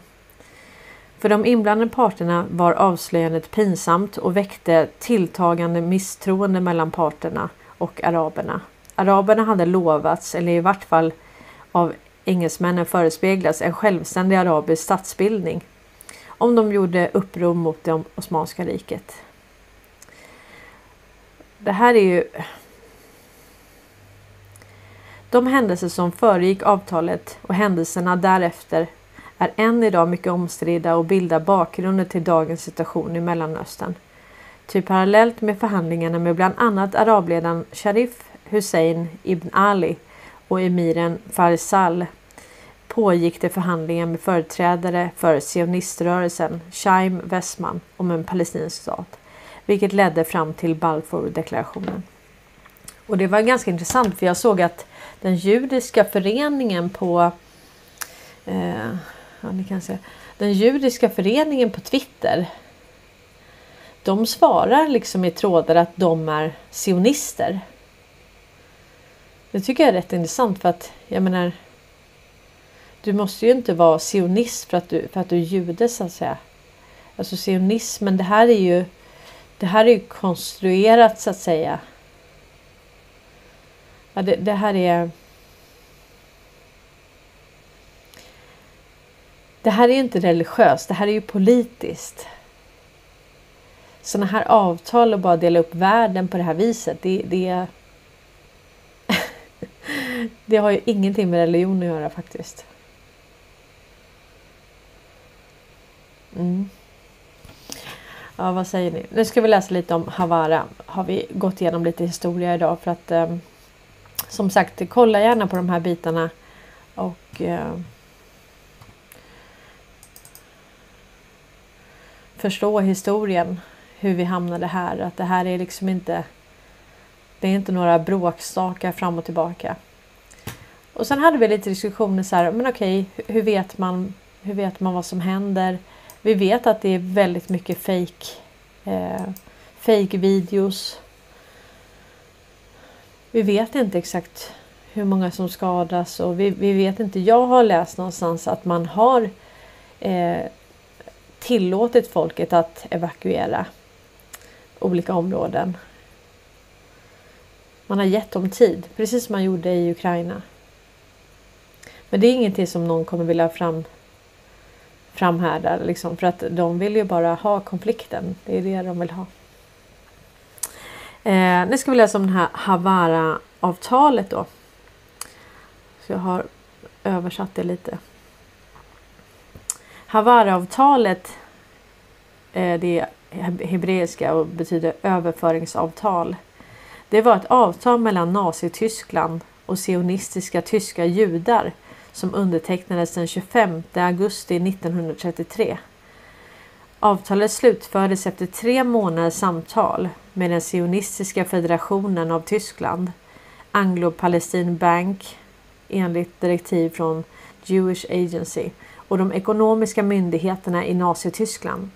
För de inblandade parterna var avslöjandet pinsamt och väckte tilltagande misstroende mellan parterna och araberna. Araberna hade lovats, eller i vart fall av engelsmännen förespeglas en självständig arabisk statsbildning om de gjorde uppror mot det Osmanska riket. Det här är ju de händelser som föregick avtalet och händelserna därefter är än idag mycket omstridda och bildar bakgrunden till dagens situation i Mellanöstern. Ty parallellt med förhandlingarna med bland annat arabledaren Sharif Hussein ibn Ali och emiren Faisal pågick det förhandlingar med företrädare för sioniströrelsen Shaim Westman om en palestinsk stat, vilket ledde fram till Balfour-deklarationen. Och det var ganska intressant för jag såg att den judiska föreningen på eh, ja, ni kan se, den judiska föreningen på Twitter de svarar liksom i trådar att de är sionister. Det tycker jag är rätt intressant för att jag menar du måste ju inte vara sionist för att du, för att du är jude så att säga. Alltså sionismen, det här är ju det här är ju konstruerat så att säga. Ja, det, det här är Det här är inte religiöst, det här är ju politiskt. Sådana här avtal och bara dela upp världen på det här viset, det, det, det har ju ingenting med religion att göra faktiskt. Mm. Ja, vad säger ni? Nu ska vi läsa lite om Havara. Har vi gått igenom lite historia idag för att eh, som sagt, kolla gärna på de här bitarna och eh, förstå historien, hur vi hamnade här. Att det här är liksom inte det är inte några bråkstakar fram och tillbaka. Och sen hade vi lite diskussioner så här, men okej, hur vet man, hur vet man vad som händer? Vi vet att det är väldigt mycket fake, eh, fake videos. Vi vet inte exakt hur många som skadas och vi, vi vet inte. Jag har läst någonstans att man har eh, tillåtit folket att evakuera olika områden. Man har gett dem tid, precis som man gjorde i Ukraina. Men det är ingenting som någon kommer vilja fram, framhärda liksom, för att de vill ju bara ha konflikten. Det är det de vill ha. Eh, nu ska vi läsa om det här Havara-avtalet då. Så jag har översatt det lite. Havaraavtalet eh, det är hebreiska och betyder överföringsavtal. Det var ett avtal mellan Nazityskland och sionistiska tyska judar som undertecknades den 25 augusti 1933. Avtalet slutfördes efter tre månaders samtal med den sionistiska federationen av Tyskland, Anglo-Palestine Bank enligt direktiv från Jewish Agency och de ekonomiska myndigheterna i Nazityskland.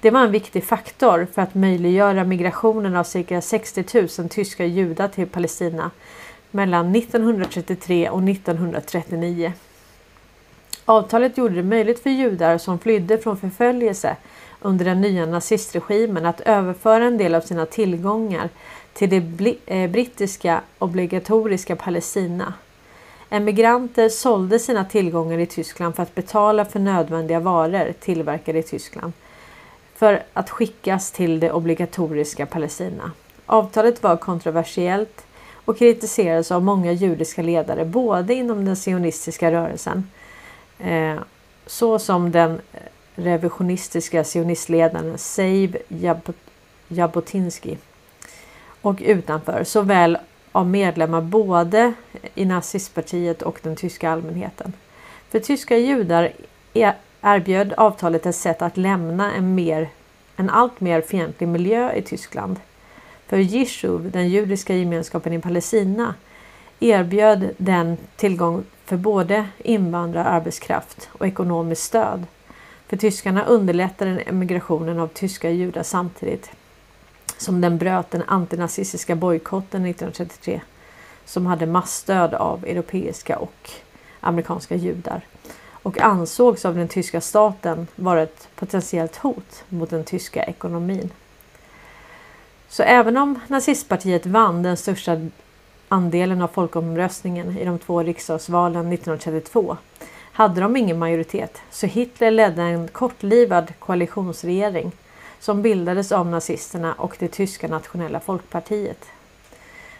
Det var en viktig faktor för att möjliggöra migrationen av cirka 60 000 tyska judar till Palestina mellan 1933 och 1939. Avtalet gjorde det möjligt för judar som flydde från förföljelse under den nya nazistregimen att överföra en del av sina tillgångar till det eh, brittiska obligatoriska Palestina Emigranter sålde sina tillgångar i Tyskland för att betala för nödvändiga varor tillverkade i Tyskland för att skickas till det obligatoriska Palestina. Avtalet var kontroversiellt och kritiserades av många judiska ledare både inom den sionistiska rörelsen eh, den revisionistiska sionistledaren Seib Jabotinsky och utanför såväl av medlemmar både i nazistpartiet och den tyska allmänheten. För tyska judar erbjöd avtalet ett sätt att lämna en, mer, en allt mer fientlig miljö i Tyskland. För Jishuv, den judiska gemenskapen i Palestina, erbjöd den tillgång för både invandrararbetskraft och ekonomiskt stöd. För tyskarna underlättade emigrationen av tyska judar samtidigt som den bröt den antinazistiska bojkotten 1933 som hade massstöd av europeiska och amerikanska judar och ansågs av den tyska staten vara ett potentiellt hot mot den tyska ekonomin. Så även om nazistpartiet vann den största andelen av folkomröstningen i de två riksdagsvalen 1932 hade de ingen majoritet så Hitler ledde en kortlivad koalitionsregering som bildades av nazisterna och det tyska nationella folkpartiet.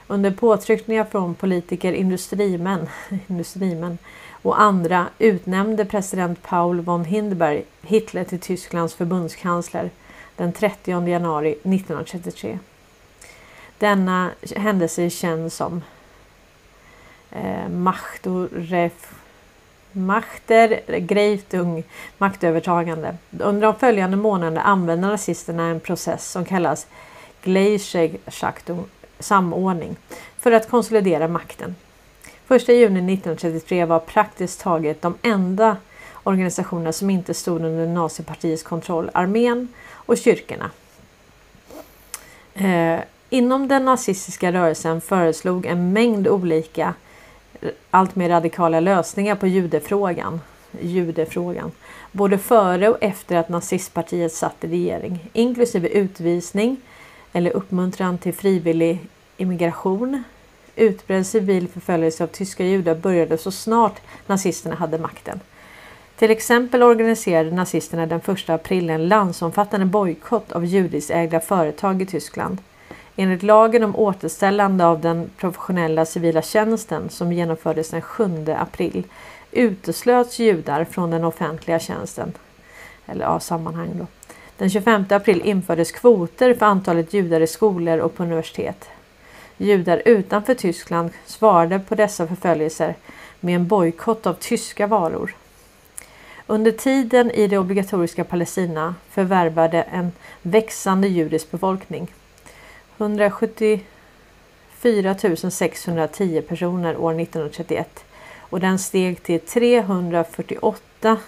Under påtryckningar från politiker, industrimän, [LAUGHS] industrimän och andra utnämnde president Paul von Hindenburg Hitler till Tysklands förbundskansler den 30 januari 1933. Denna händelse känns som eh, Machtoref Machter Greitung maktövertagande. Under de följande månaderna använde nazisterna en process som kallas Gleichschachtung samordning, för att konsolidera makten. 1 juni 1933 var praktiskt taget de enda organisationerna som inte stod under nazipartiets kontroll, armén och kyrkorna. Eh, inom den nazistiska rörelsen föreslog en mängd olika alltmer radikala lösningar på judefrågan, judefrågan både före och efter att nazistpartiet satt i regering, inklusive utvisning eller uppmuntran till frivillig immigration. Utbredd civil förföljelse av tyska judar började så snart nazisterna hade makten. Till exempel organiserade nazisterna den 1 april en landsomfattande bojkott av judiskägda företag i Tyskland. Enligt lagen om återställande av den professionella civila tjänsten som genomfördes den 7 april uteslöts judar från den offentliga tjänsten. Eller ja, sammanhang då. Den 25 april infördes kvoter för antalet judar i skolor och på universitet. Judar utanför Tyskland svarade på dessa förföljelser med en bojkott av tyska varor. Under tiden i det obligatoriska Palestina förvärvade en växande judisk befolkning 174 610 personer år 1931 och den steg till 348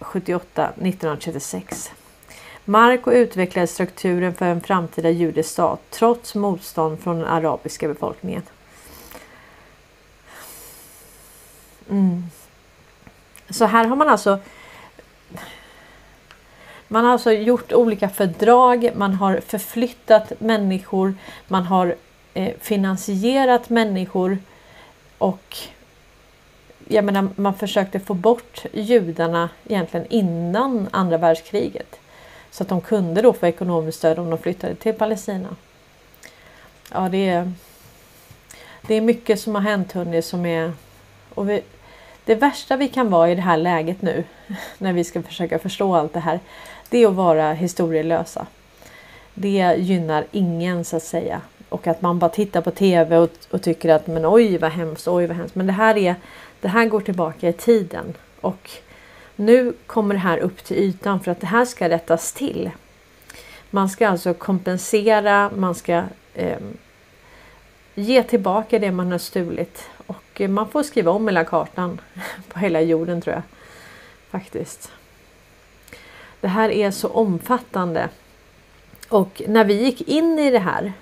078 1936. Marco utvecklade strukturen för en framtida judisk stat trots motstånd från den arabiska befolkningen. Mm. Så här har man alltså man har alltså gjort olika fördrag, man har förflyttat människor, man har eh, finansierat människor och jag menar, man försökte få bort judarna egentligen innan andra världskriget. Så att de kunde då få ekonomiskt stöd om de flyttade till Palestina. Ja, det är, det är mycket som har hänt hörni som är... Och vi, det värsta vi kan vara i det här läget nu när vi ska försöka förstå allt det här det är att vara historielösa. Det gynnar ingen så att säga. Och att man bara tittar på TV och, och tycker att men oj vad hemskt, oj vad hemskt. Men det här, är, det här går tillbaka i tiden. Och nu kommer det här upp till ytan för att det här ska rättas till. Man ska alltså kompensera, man ska eh, ge tillbaka det man har stulit. Och eh, man får skriva om hela kartan [LAUGHS] på hela jorden tror jag. Faktiskt. Det här är så omfattande. Och när vi gick in i det här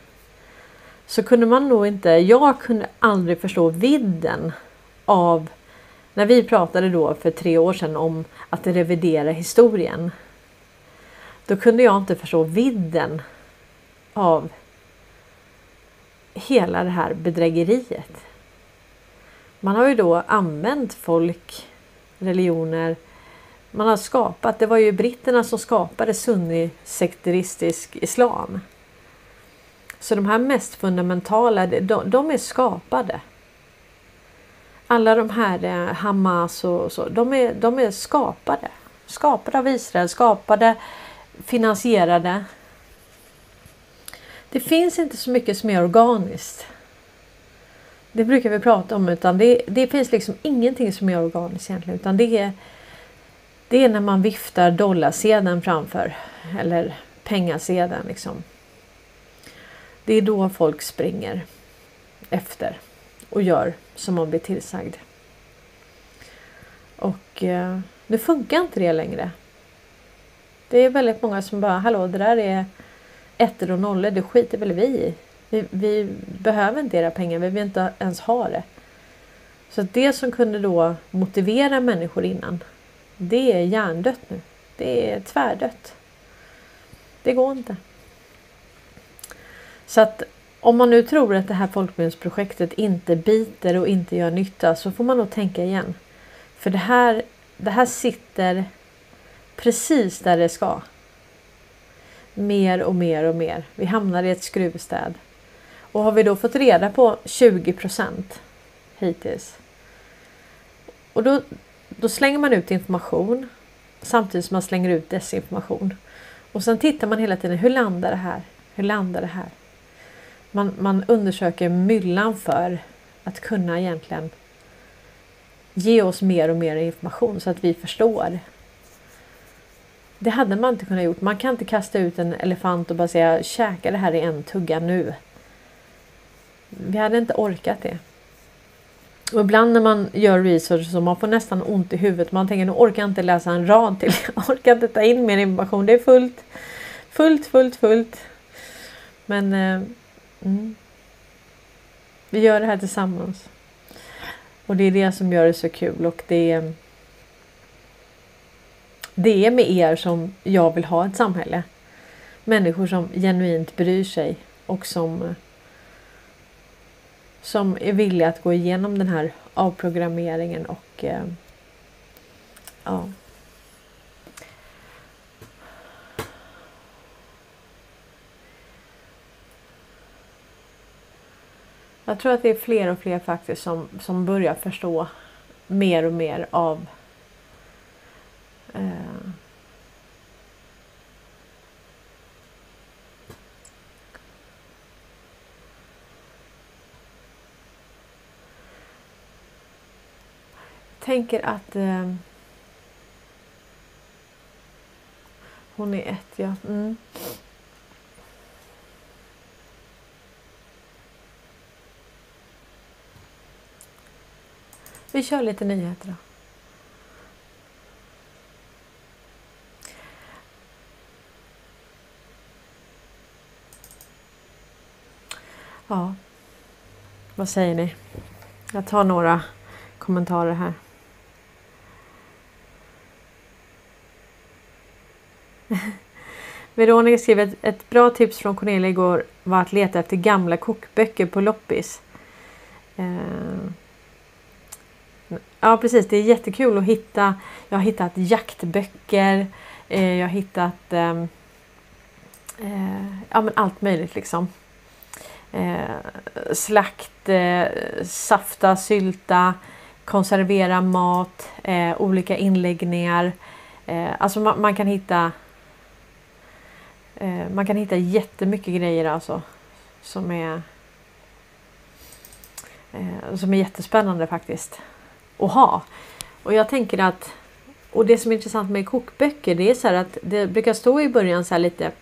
så kunde man nog inte, jag kunde aldrig förstå vidden av när vi pratade då för tre år sedan om att revidera historien. Då kunde jag inte förstå vidden av hela det här bedrägeriet. Man har ju då använt folk, religioner, man har skapat. Det var ju britterna som skapade sunni-sekteristisk islam. Så de här mest fundamentala, de, de är skapade. Alla de här eh, Hamas och så, de är, de är skapade. Skapade av Israel, skapade, finansierade. Det finns inte så mycket som är organiskt. Det brukar vi prata om utan det, det finns liksom ingenting som är organiskt egentligen utan det är det är när man viftar dollarsedeln framför eller pengasedeln liksom. Det är då folk springer efter och gör som man blir tillsagd. Och eh, nu funkar inte det längre. Det är väldigt många som bara, hallå det där är ettor och nollor, det skiter väl vi i. Vi, vi behöver inte era pengar, vi vill inte ens ha det. Så det som kunde då motivera människor innan, det är hjärndött nu. Det är tvärdött. Det går inte. Så att om man nu tror att det här folkbildningsprojektet inte biter och inte gör nytta så får man nog tänka igen. För det här, det här sitter precis där det ska. Mer och mer och mer. Vi hamnar i ett skruvstäd. Och har vi då fått reda på 20 procent hittills. Och då, då slänger man ut information samtidigt som man slänger ut desinformation. Och sen tittar man hela tiden, hur landar det här? Hur landar det här? Man, man undersöker myllan för att kunna egentligen ge oss mer och mer information så att vi förstår. Det hade man inte kunnat gjort. Man kan inte kasta ut en elefant och bara säga käka det här i en tugga nu. Vi hade inte orkat det. Och ibland när man gör research så man får nästan ont i huvudet. Man tänker nu orkar jag inte läsa en rad till. [LAUGHS] Jag orkar inte ta in mer information. Det är fullt. Fullt, fullt, fullt. Men eh, mm. vi gör det här tillsammans. Och det är det som gör det så kul och det är det är med er som jag vill ha ett samhälle. Människor som genuint bryr sig och som som är villiga att gå igenom den här avprogrammeringen och eh, ja. Jag tror att det är fler och fler faktiskt som, som börjar förstå mer och mer av eh, tänker att eh, hon är ett, ja. Mm. Vi kör lite nyheter då. Ja, vad säger ni? Jag tar några kommentarer här. Veronica skriver att ett bra tips från Cornelia igår var att leta efter gamla kokböcker på loppis. Eh, ja precis, det är jättekul att hitta. Jag har hittat jaktböcker. Eh, jag har hittat ehm, eh, ja, men allt möjligt liksom. slakt, safta, sylta, konservera mat, olika inläggningar. alltså man, kan hitta Eh, man kan hitta jättemycket grejer alltså som är eh, som är jättespännande faktiskt att ha. Och jag tänker att och det som är intressant med kokböcker det är så här att det brukar stå i början så lite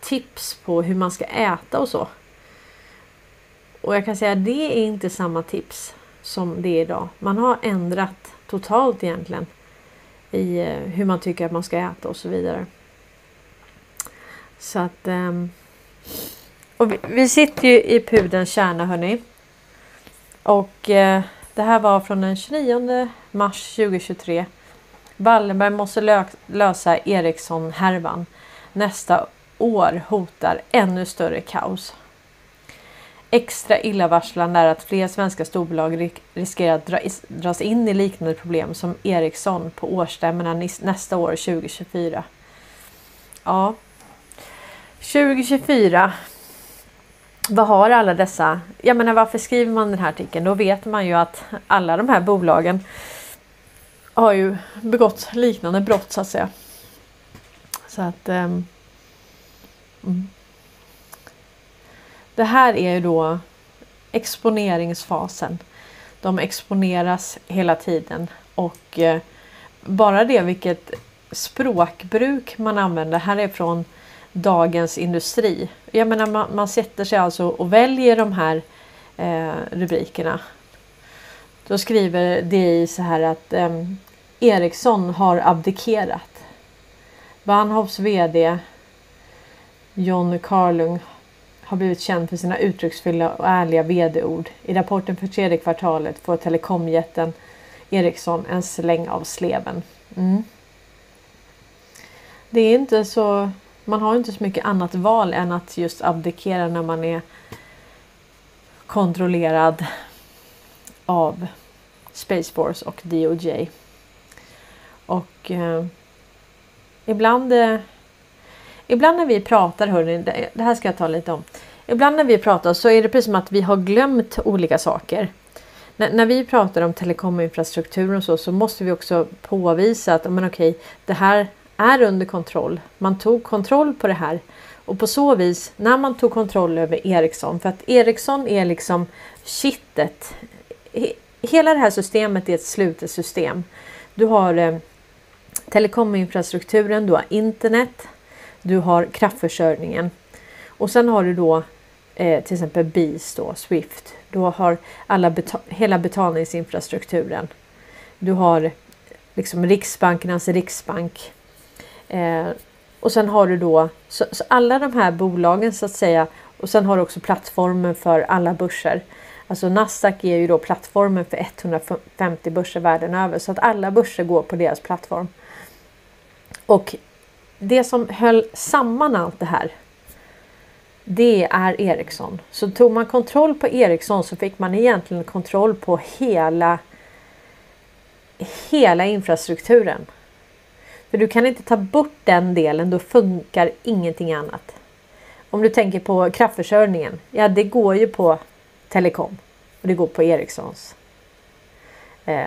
tips på hur man ska äta och så. Och jag kan säga att det är inte samma tips som det är idag. Man har ändrat totalt egentligen i eh, hur man tycker att man ska äta och så vidare. Så att... Um, och vi, vi, sitter ju i pudelns kärna hörni. Och eh, det här var från den 29 mars 2023. Wallenberg måste lö lösa Ericsson-härvan. Nästa år hotar ännu större kaos. Extra illavarslande är att fler svenska storbolag riskerar att dra dras in i liknande problem som Ericsson på årsstämmorna nästa år 2024. Ja, 2024. Vad har alla dessa? Jag menar varför skriver man den här artikeln? Då vet man ju att alla de här bolagen har ju begått liknande brott så att säga. Så att um, mm. Det här är ju då exponeringsfasen. De exponeras hela tiden och uh, bara det vilket språkbruk man använder. Här är från Dagens Industri. Jag menar man, man sätter sig alltså och väljer de här eh, rubrikerna. Då skriver DI så här att eh, Ericsson har abdikerat. Bahnhofs VD John Carlung har blivit känd för sina uttrycksfulla och ärliga vd-ord. I rapporten för tredje kvartalet får telekomjätten Ericsson en släng av sleven. Mm. Det är inte så... Man har inte så mycket annat val än att just abdikera när man är kontrollerad av Space Force och DOJ. Och eh, ibland, eh, ibland när vi pratar, hörni, det, här ska jag ta lite om. Ibland när vi pratar så är det precis som att vi har glömt olika saker. När, när vi pratar om telekominfrastruktur och så, så måste vi också påvisa att men okej, det här är under kontroll. Man tog kontroll på det här och på så vis när man tog kontroll över Ericsson, för att Ericsson är liksom kittet. Hela det här systemet är ett slutet system. Du har eh, telekominfrastrukturen, du har internet, du har kraftförsörjningen och sen har du då eh, till exempel BIS då, Swift. Du har alla beta hela betalningsinfrastrukturen. Du har liksom Riksbankernas riksbank. Eh, och sen har du då så, så, alla de här bolagen så att säga och sen har du också plattformen för alla börser. Alltså Nasdaq är ju då plattformen för 150 börser världen över så att alla börser går på deras plattform. Och det som höll samman allt det här. Det är Ericsson. Så tog man kontroll på Ericsson så fick man egentligen kontroll på hela hela infrastrukturen. För du kan inte ta bort den delen, då funkar ingenting annat. Om du tänker på kraftförsörjningen, ja det går ju på telekom och det går på Ericssons eh,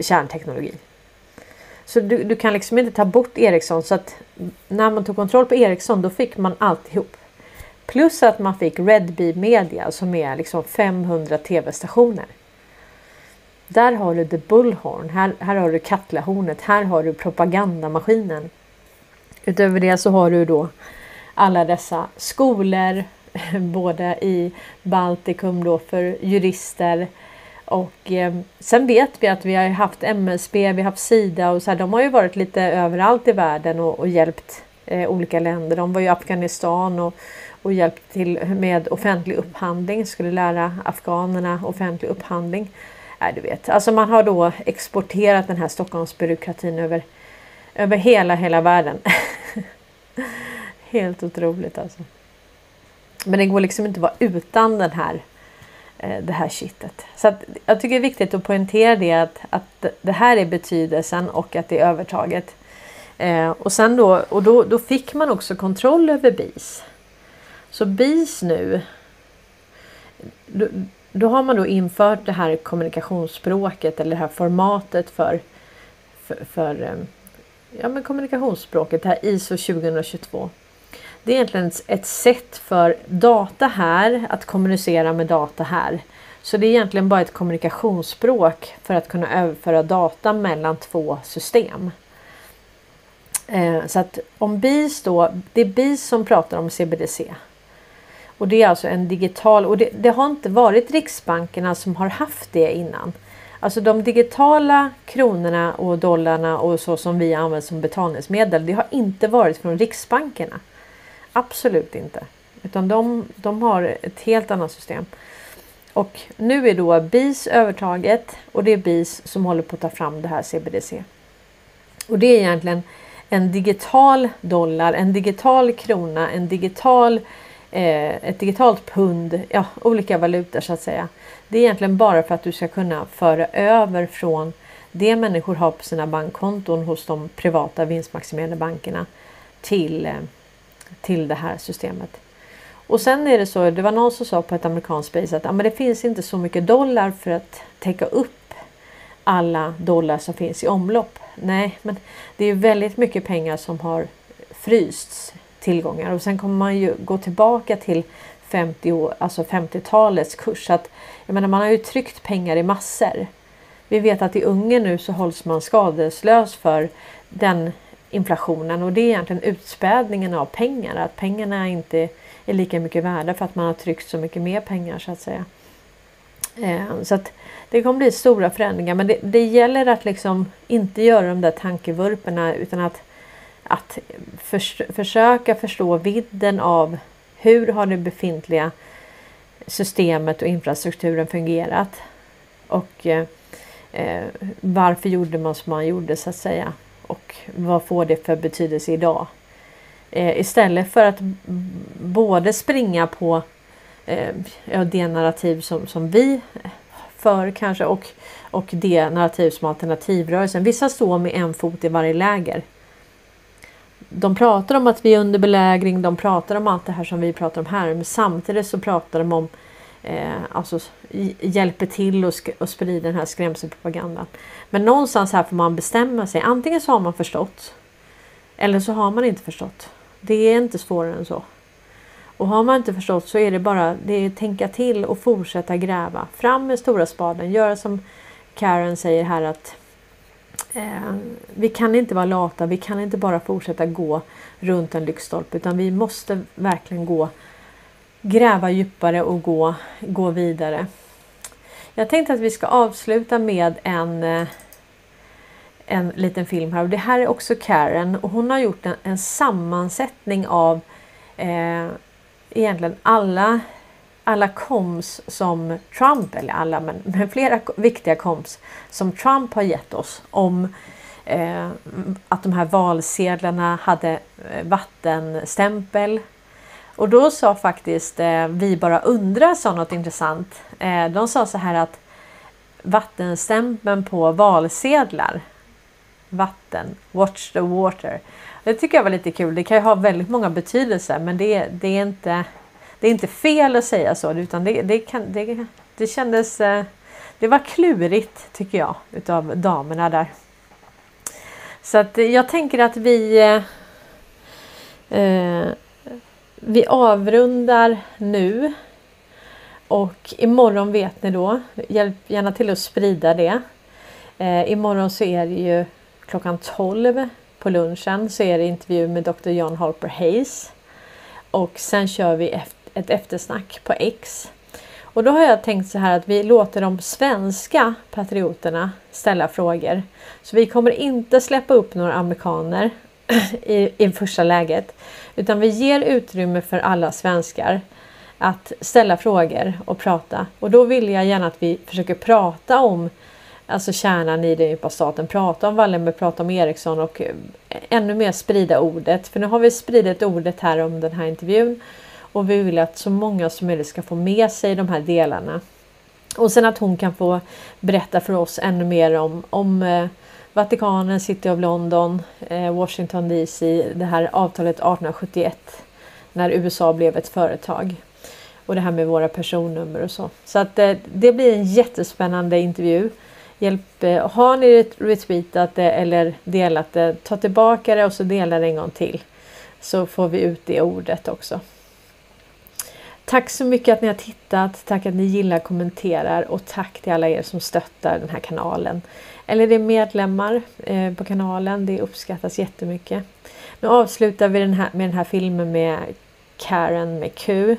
kärnteknologi. Så du, du, kan liksom inte ta bort Ericsson så att när man tog kontroll på Ericsson då fick man alltihop. Plus att man fick Redbee Media som är liksom 500 tv-stationer. Där har du The Bullhorn, här, här har du Katlahornet, här har du propagandamaskinen. Utöver det så har du då alla dessa skolor, [LAUGHS] både i Baltikum då för jurister och eh, sen vet vi att vi har haft MSB, vi har haft Sida och så här, de har ju varit lite överallt i världen och, och hjälpt eh, olika länder. De var i Afghanistan och, och hjälpt till med offentlig upphandling, skulle lära afghanerna offentlig upphandling. Nej, du vet, alltså man har då exporterat den här Stockholmsbyråkratin över, över hela, hela världen. [LAUGHS] Helt otroligt alltså. Men det går liksom inte att vara utan den här, eh, det här kittet. Så att, jag tycker det är viktigt att poängtera det att, att det här är betydelsen och att det är övertaget. Eh, och sen då, och då, då fick man också kontroll över BIS. Så BIS nu då, har man då infört det här kommunikationsspråket eller det här formatet för, för, för ehm, ja, men kommunikationsspråket, det här ISO 2022. Det är egentligen ett sätt för data här att kommunicera med data här. Så det är egentligen bara ett kommunikationsspråk för att kunna överföra data mellan två system. Eh, så att om BIS då, det är BIS som pratar om CBDC. Och det är alltså en digital och det, det, har inte varit Riksbankerna som har haft det innan. Alltså de digitala kronorna och dollarna och så som vi använder som betalningsmedel. Det har inte varit från Riksbankerna. Absolut inte. Utan de, de har ett helt annat system. Och nu är då BIS övertaget och det är BIS som håller på att ta fram det här CBDC. Och det är egentligen en digital dollar, en digital krona, en digital eh, Eh, ett digitalt pund, ja olika valutor så att säga. Det är egentligen bara för att du ska kunna föra över från det människor har på sina bankkonton hos de privata vinstmaximerande bankerna till, eh, till det här systemet. Och sen är det så, det var någon som sa på ett amerikanskt space att ja, men det finns inte så mycket dollar för att täcka upp alla dollar som finns i omlopp. Nej, men det är väldigt mycket pengar som har frysts tillgångar och sen kommer man ju gå tillbaka till 50 alltså 50-talets kurs. Att, jag menar, man har ju tryckt pengar i massor. Vi vet att i Ungern nu så hålls man skadeslös för den inflationen och det är egentligen utspädningen av pengar. Att pengarna inte är lika mycket värda för att man har tryckt så mycket mer pengar så att säga. Eh, så att det kommer bli stora förändringar men det, det gäller att liksom inte göra de där tankevurporna utan att att förs försöka förstå vidden av Hur har det befintliga systemet och infrastrukturen fungerat? Och eh, eh, varför gjorde man som man gjorde så att säga? Och vad får det för betydelse idag? Eh, istället för att både springa på eh, det narrativ som, som vi för kanske och, och det narrativ som alternativrörelsen. Vissa står med en fot i varje läger. De pratar om att vi är under belägring, de pratar om allt det här som vi pratar om här, men samtidigt så pratar de om eh, alltså hjälper till och, och sprider den här skrämselpropagandan. Men någonstans här får man bestämma sig. Antingen så har man förstått eller så har man inte förstått. Det är inte svårare än så. Och har man inte förstått så är det bara det är tänka till och fortsätta gräva. Fram med stora spaden. Göra som Karen säger här att eh, vi kan inte vara lata. Vi kan inte bara fortsätta gå runt en lyktstolpe utan vi måste verkligen gå gräva djupare och gå, gå vidare. Jag tänkte att vi ska avsluta med en, eh, en liten film här och det här är också Karen och hon har gjort en, en sammansättning av eh, egentligen alla alla koms som Trump, eller alla men, men flera viktiga koms som Trump har gett oss om eh, att de här valsedlarna hade eh, vattenstämpel. Och då sa faktiskt eh, Vi bara undrar sa något intressant. Eh, de sa så här att vattenstämpeln på valsedlar Vatten, watch the water. Det tycker jag var lite kul. Det kan ju ha väldigt många betydelser men det, det, är, inte, det är inte fel att säga så utan det, det, kan, det, det kändes... Eh, det var klurigt tycker jag utav damerna där. Så att jag tänker att vi eh, eh, vi avrundar nu. Och imorgon vet ni då, hjälp gärna till att sprida det. Eh, imorgon så är det ju klockan 12 på lunchen så är det intervju med Dr. John Harper Hayes. Och sen kör vi efter ett eftersnack på X. Och då har jag tänkt så här att vi låter de svenska patrioterna ställa frågor. Så vi kommer inte släppa upp några amerikaner [CLEARS THROAT] i, i första läget. Utan vi ger utrymme för alla svenskar att ställa frågor och prata. Och då vill jag gärna att vi försöker prata om alltså kärnan i den djupa staten, prata om Wallenberg, prata om Eriksson och eh, ännu mer sprida ordet. För nu har vi spridit ordet här om den här intervjun och vi vill att så många som möjligt ska få med sig de här delarna. Och sen att hon kan få berätta för oss ännu mer om, om eh, Vatikanen, City of London, eh, Washington DC, det här avtalet 1871 när USA blev ett företag. Och det här med våra personnummer och så. Så att eh, det blir en jättespännande intervju. Hjälp, eh, har ni retweetat det eller delat det, ta tillbaka det och så dela det en gång till. Så får vi ut det ordet också. Tack så mycket att ni har tittat. Tack att ni gillar, kommenterar och tack till alla er som stöttar den här kanalen. Eller är medlemmar eh, på kanalen. Det uppskattas jättemycket. Nu avslutar vi den här, med den här filmen med Karen med Q.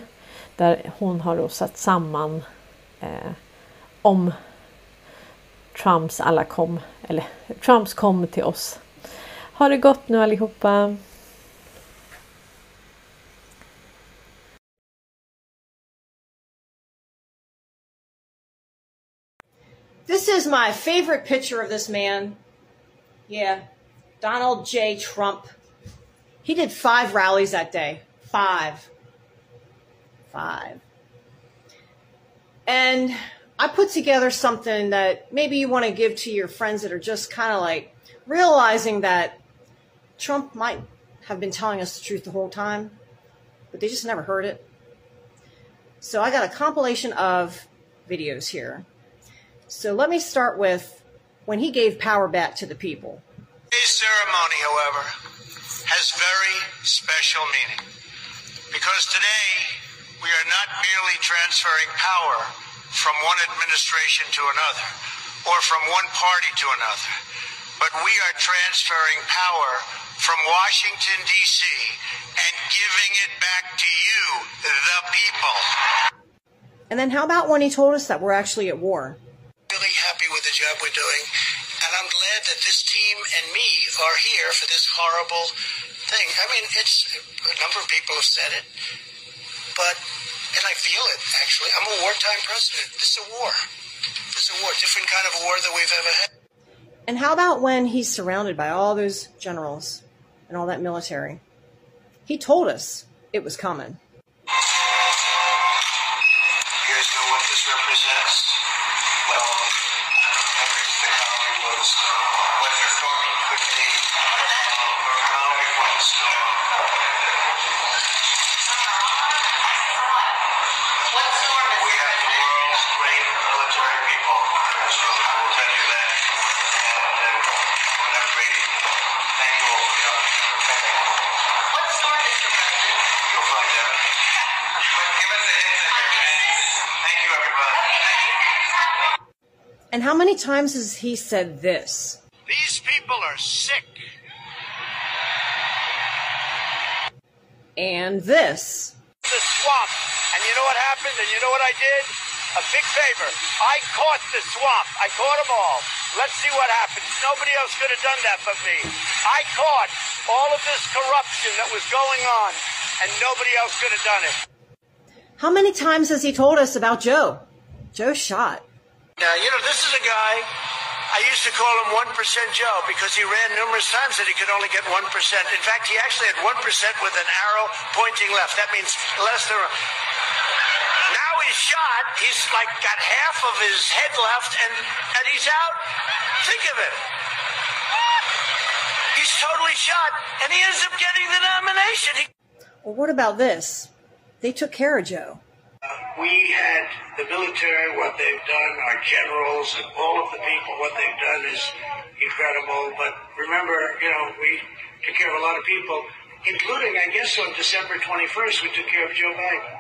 Där hon har då satt samman eh, om Trumps alla kom, eller Trumps kom till oss. Ha det gott nu allihopa! This is my favorite picture of this man. Yeah, Donald J. Trump. He did five rallies that day. Five. Five. And I put together something that maybe you want to give to your friends that are just kind of like realizing that Trump might have been telling us the truth the whole time, but they just never heard it. So I got a compilation of videos here. So let me start with when he gave power back to the people. Today's ceremony, however, has very special meaning because today we are not merely transferring power from one administration to another or from one party to another, but we are transferring power from Washington, D.C. and giving it back to you, the people. And then how about when he told us that we're actually at war? Really happy with the job we're doing. And I'm glad that this team and me are here for this horrible thing. I mean, it's a number of people have said it. but, and I feel it actually, I'm a wartime president. This is a war. This is a war, different kind of a war than we've ever had. And how about when he's surrounded by all those generals and all that military? He told us it was coming. And how many times has he said this? These people are sick. And this. the swamp. And you know what happened? And you know what I did? A big favor. I caught the swamp. I caught them all. Let's see what happens. Nobody else could have done that but me. I caught all of this corruption that was going on, and nobody else could have done it. How many times has he told us about Joe? Joe shot. Now, you know, this is a guy, I used to call him 1% Joe because he ran numerous times that he could only get 1%. In fact, he actually had 1% with an arrow pointing left. That means less than. Now he's shot. He's like got half of his head left and, and he's out. Think of it. He's totally shot and he ends up getting the nomination. He- Well, what about this? They took care of Joe. We had the military, what they've done, our generals, and all of the people, what they've done is incredible. But remember, you know, we took care of a lot of people, including, I guess, on December 21st, we took care of Joe Biden.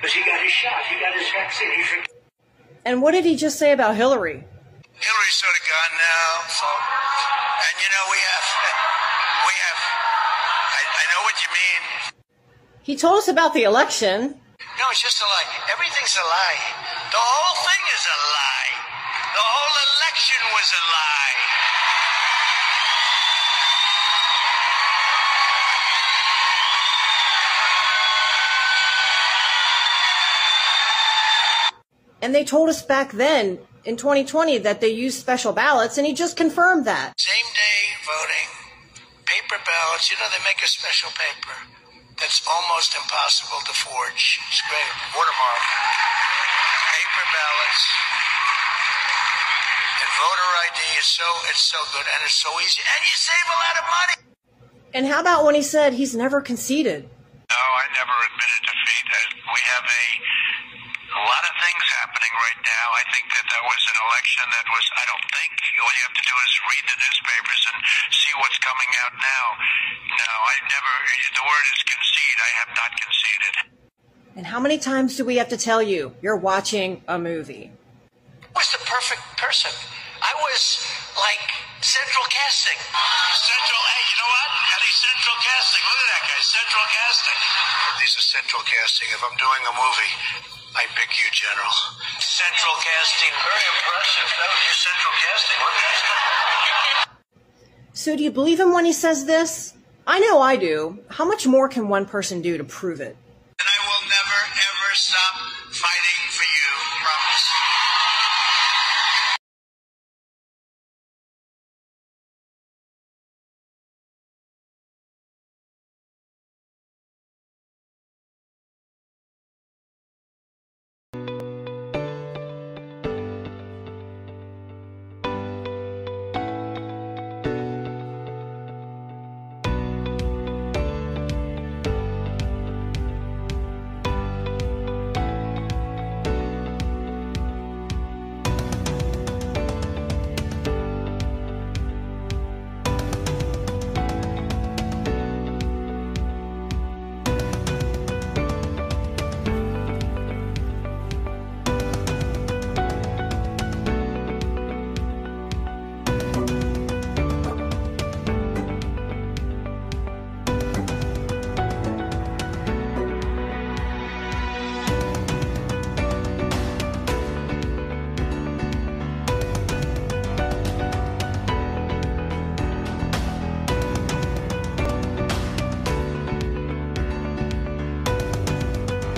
Because he got his shot, he got his vaccine. He forgot. And what did he just say about Hillary? Hillary's sort of gone now, so. And you know, we have, [LAUGHS] we have, I, I know what you mean. He told us about the election. No, it's just a lie. Everything's a lie. The whole thing is a lie. The whole election was a lie. And they told us back then in 2020 that they used special ballots, and he just confirmed that. Same day voting, paper ballots. You know, they make a special paper that's almost impossible to forge. It's great. Watermark. Paper ballots. And voter ID is so it's so good and it's so easy. And you save a lot of money. And how about when he said he's never conceded? No, I never admitted defeat. We have a, a lot of things happening right now. I think that that was an election that was, I don't think, all you have to do is read the newspapers and see what's coming out now. No, I never, the word is concede. I have not conceded. And how many times do we have to tell you you're watching a movie? I was the perfect person. I was like central casting. Central, hey, you know what? Eddie, central casting. Look at that guy, central casting. These are central casting. If I'm doing a movie, I pick you, General. Central casting. Very impressive. That was your central casting. So do you believe him when he says this? I know I do. How much more can one person do to prove it?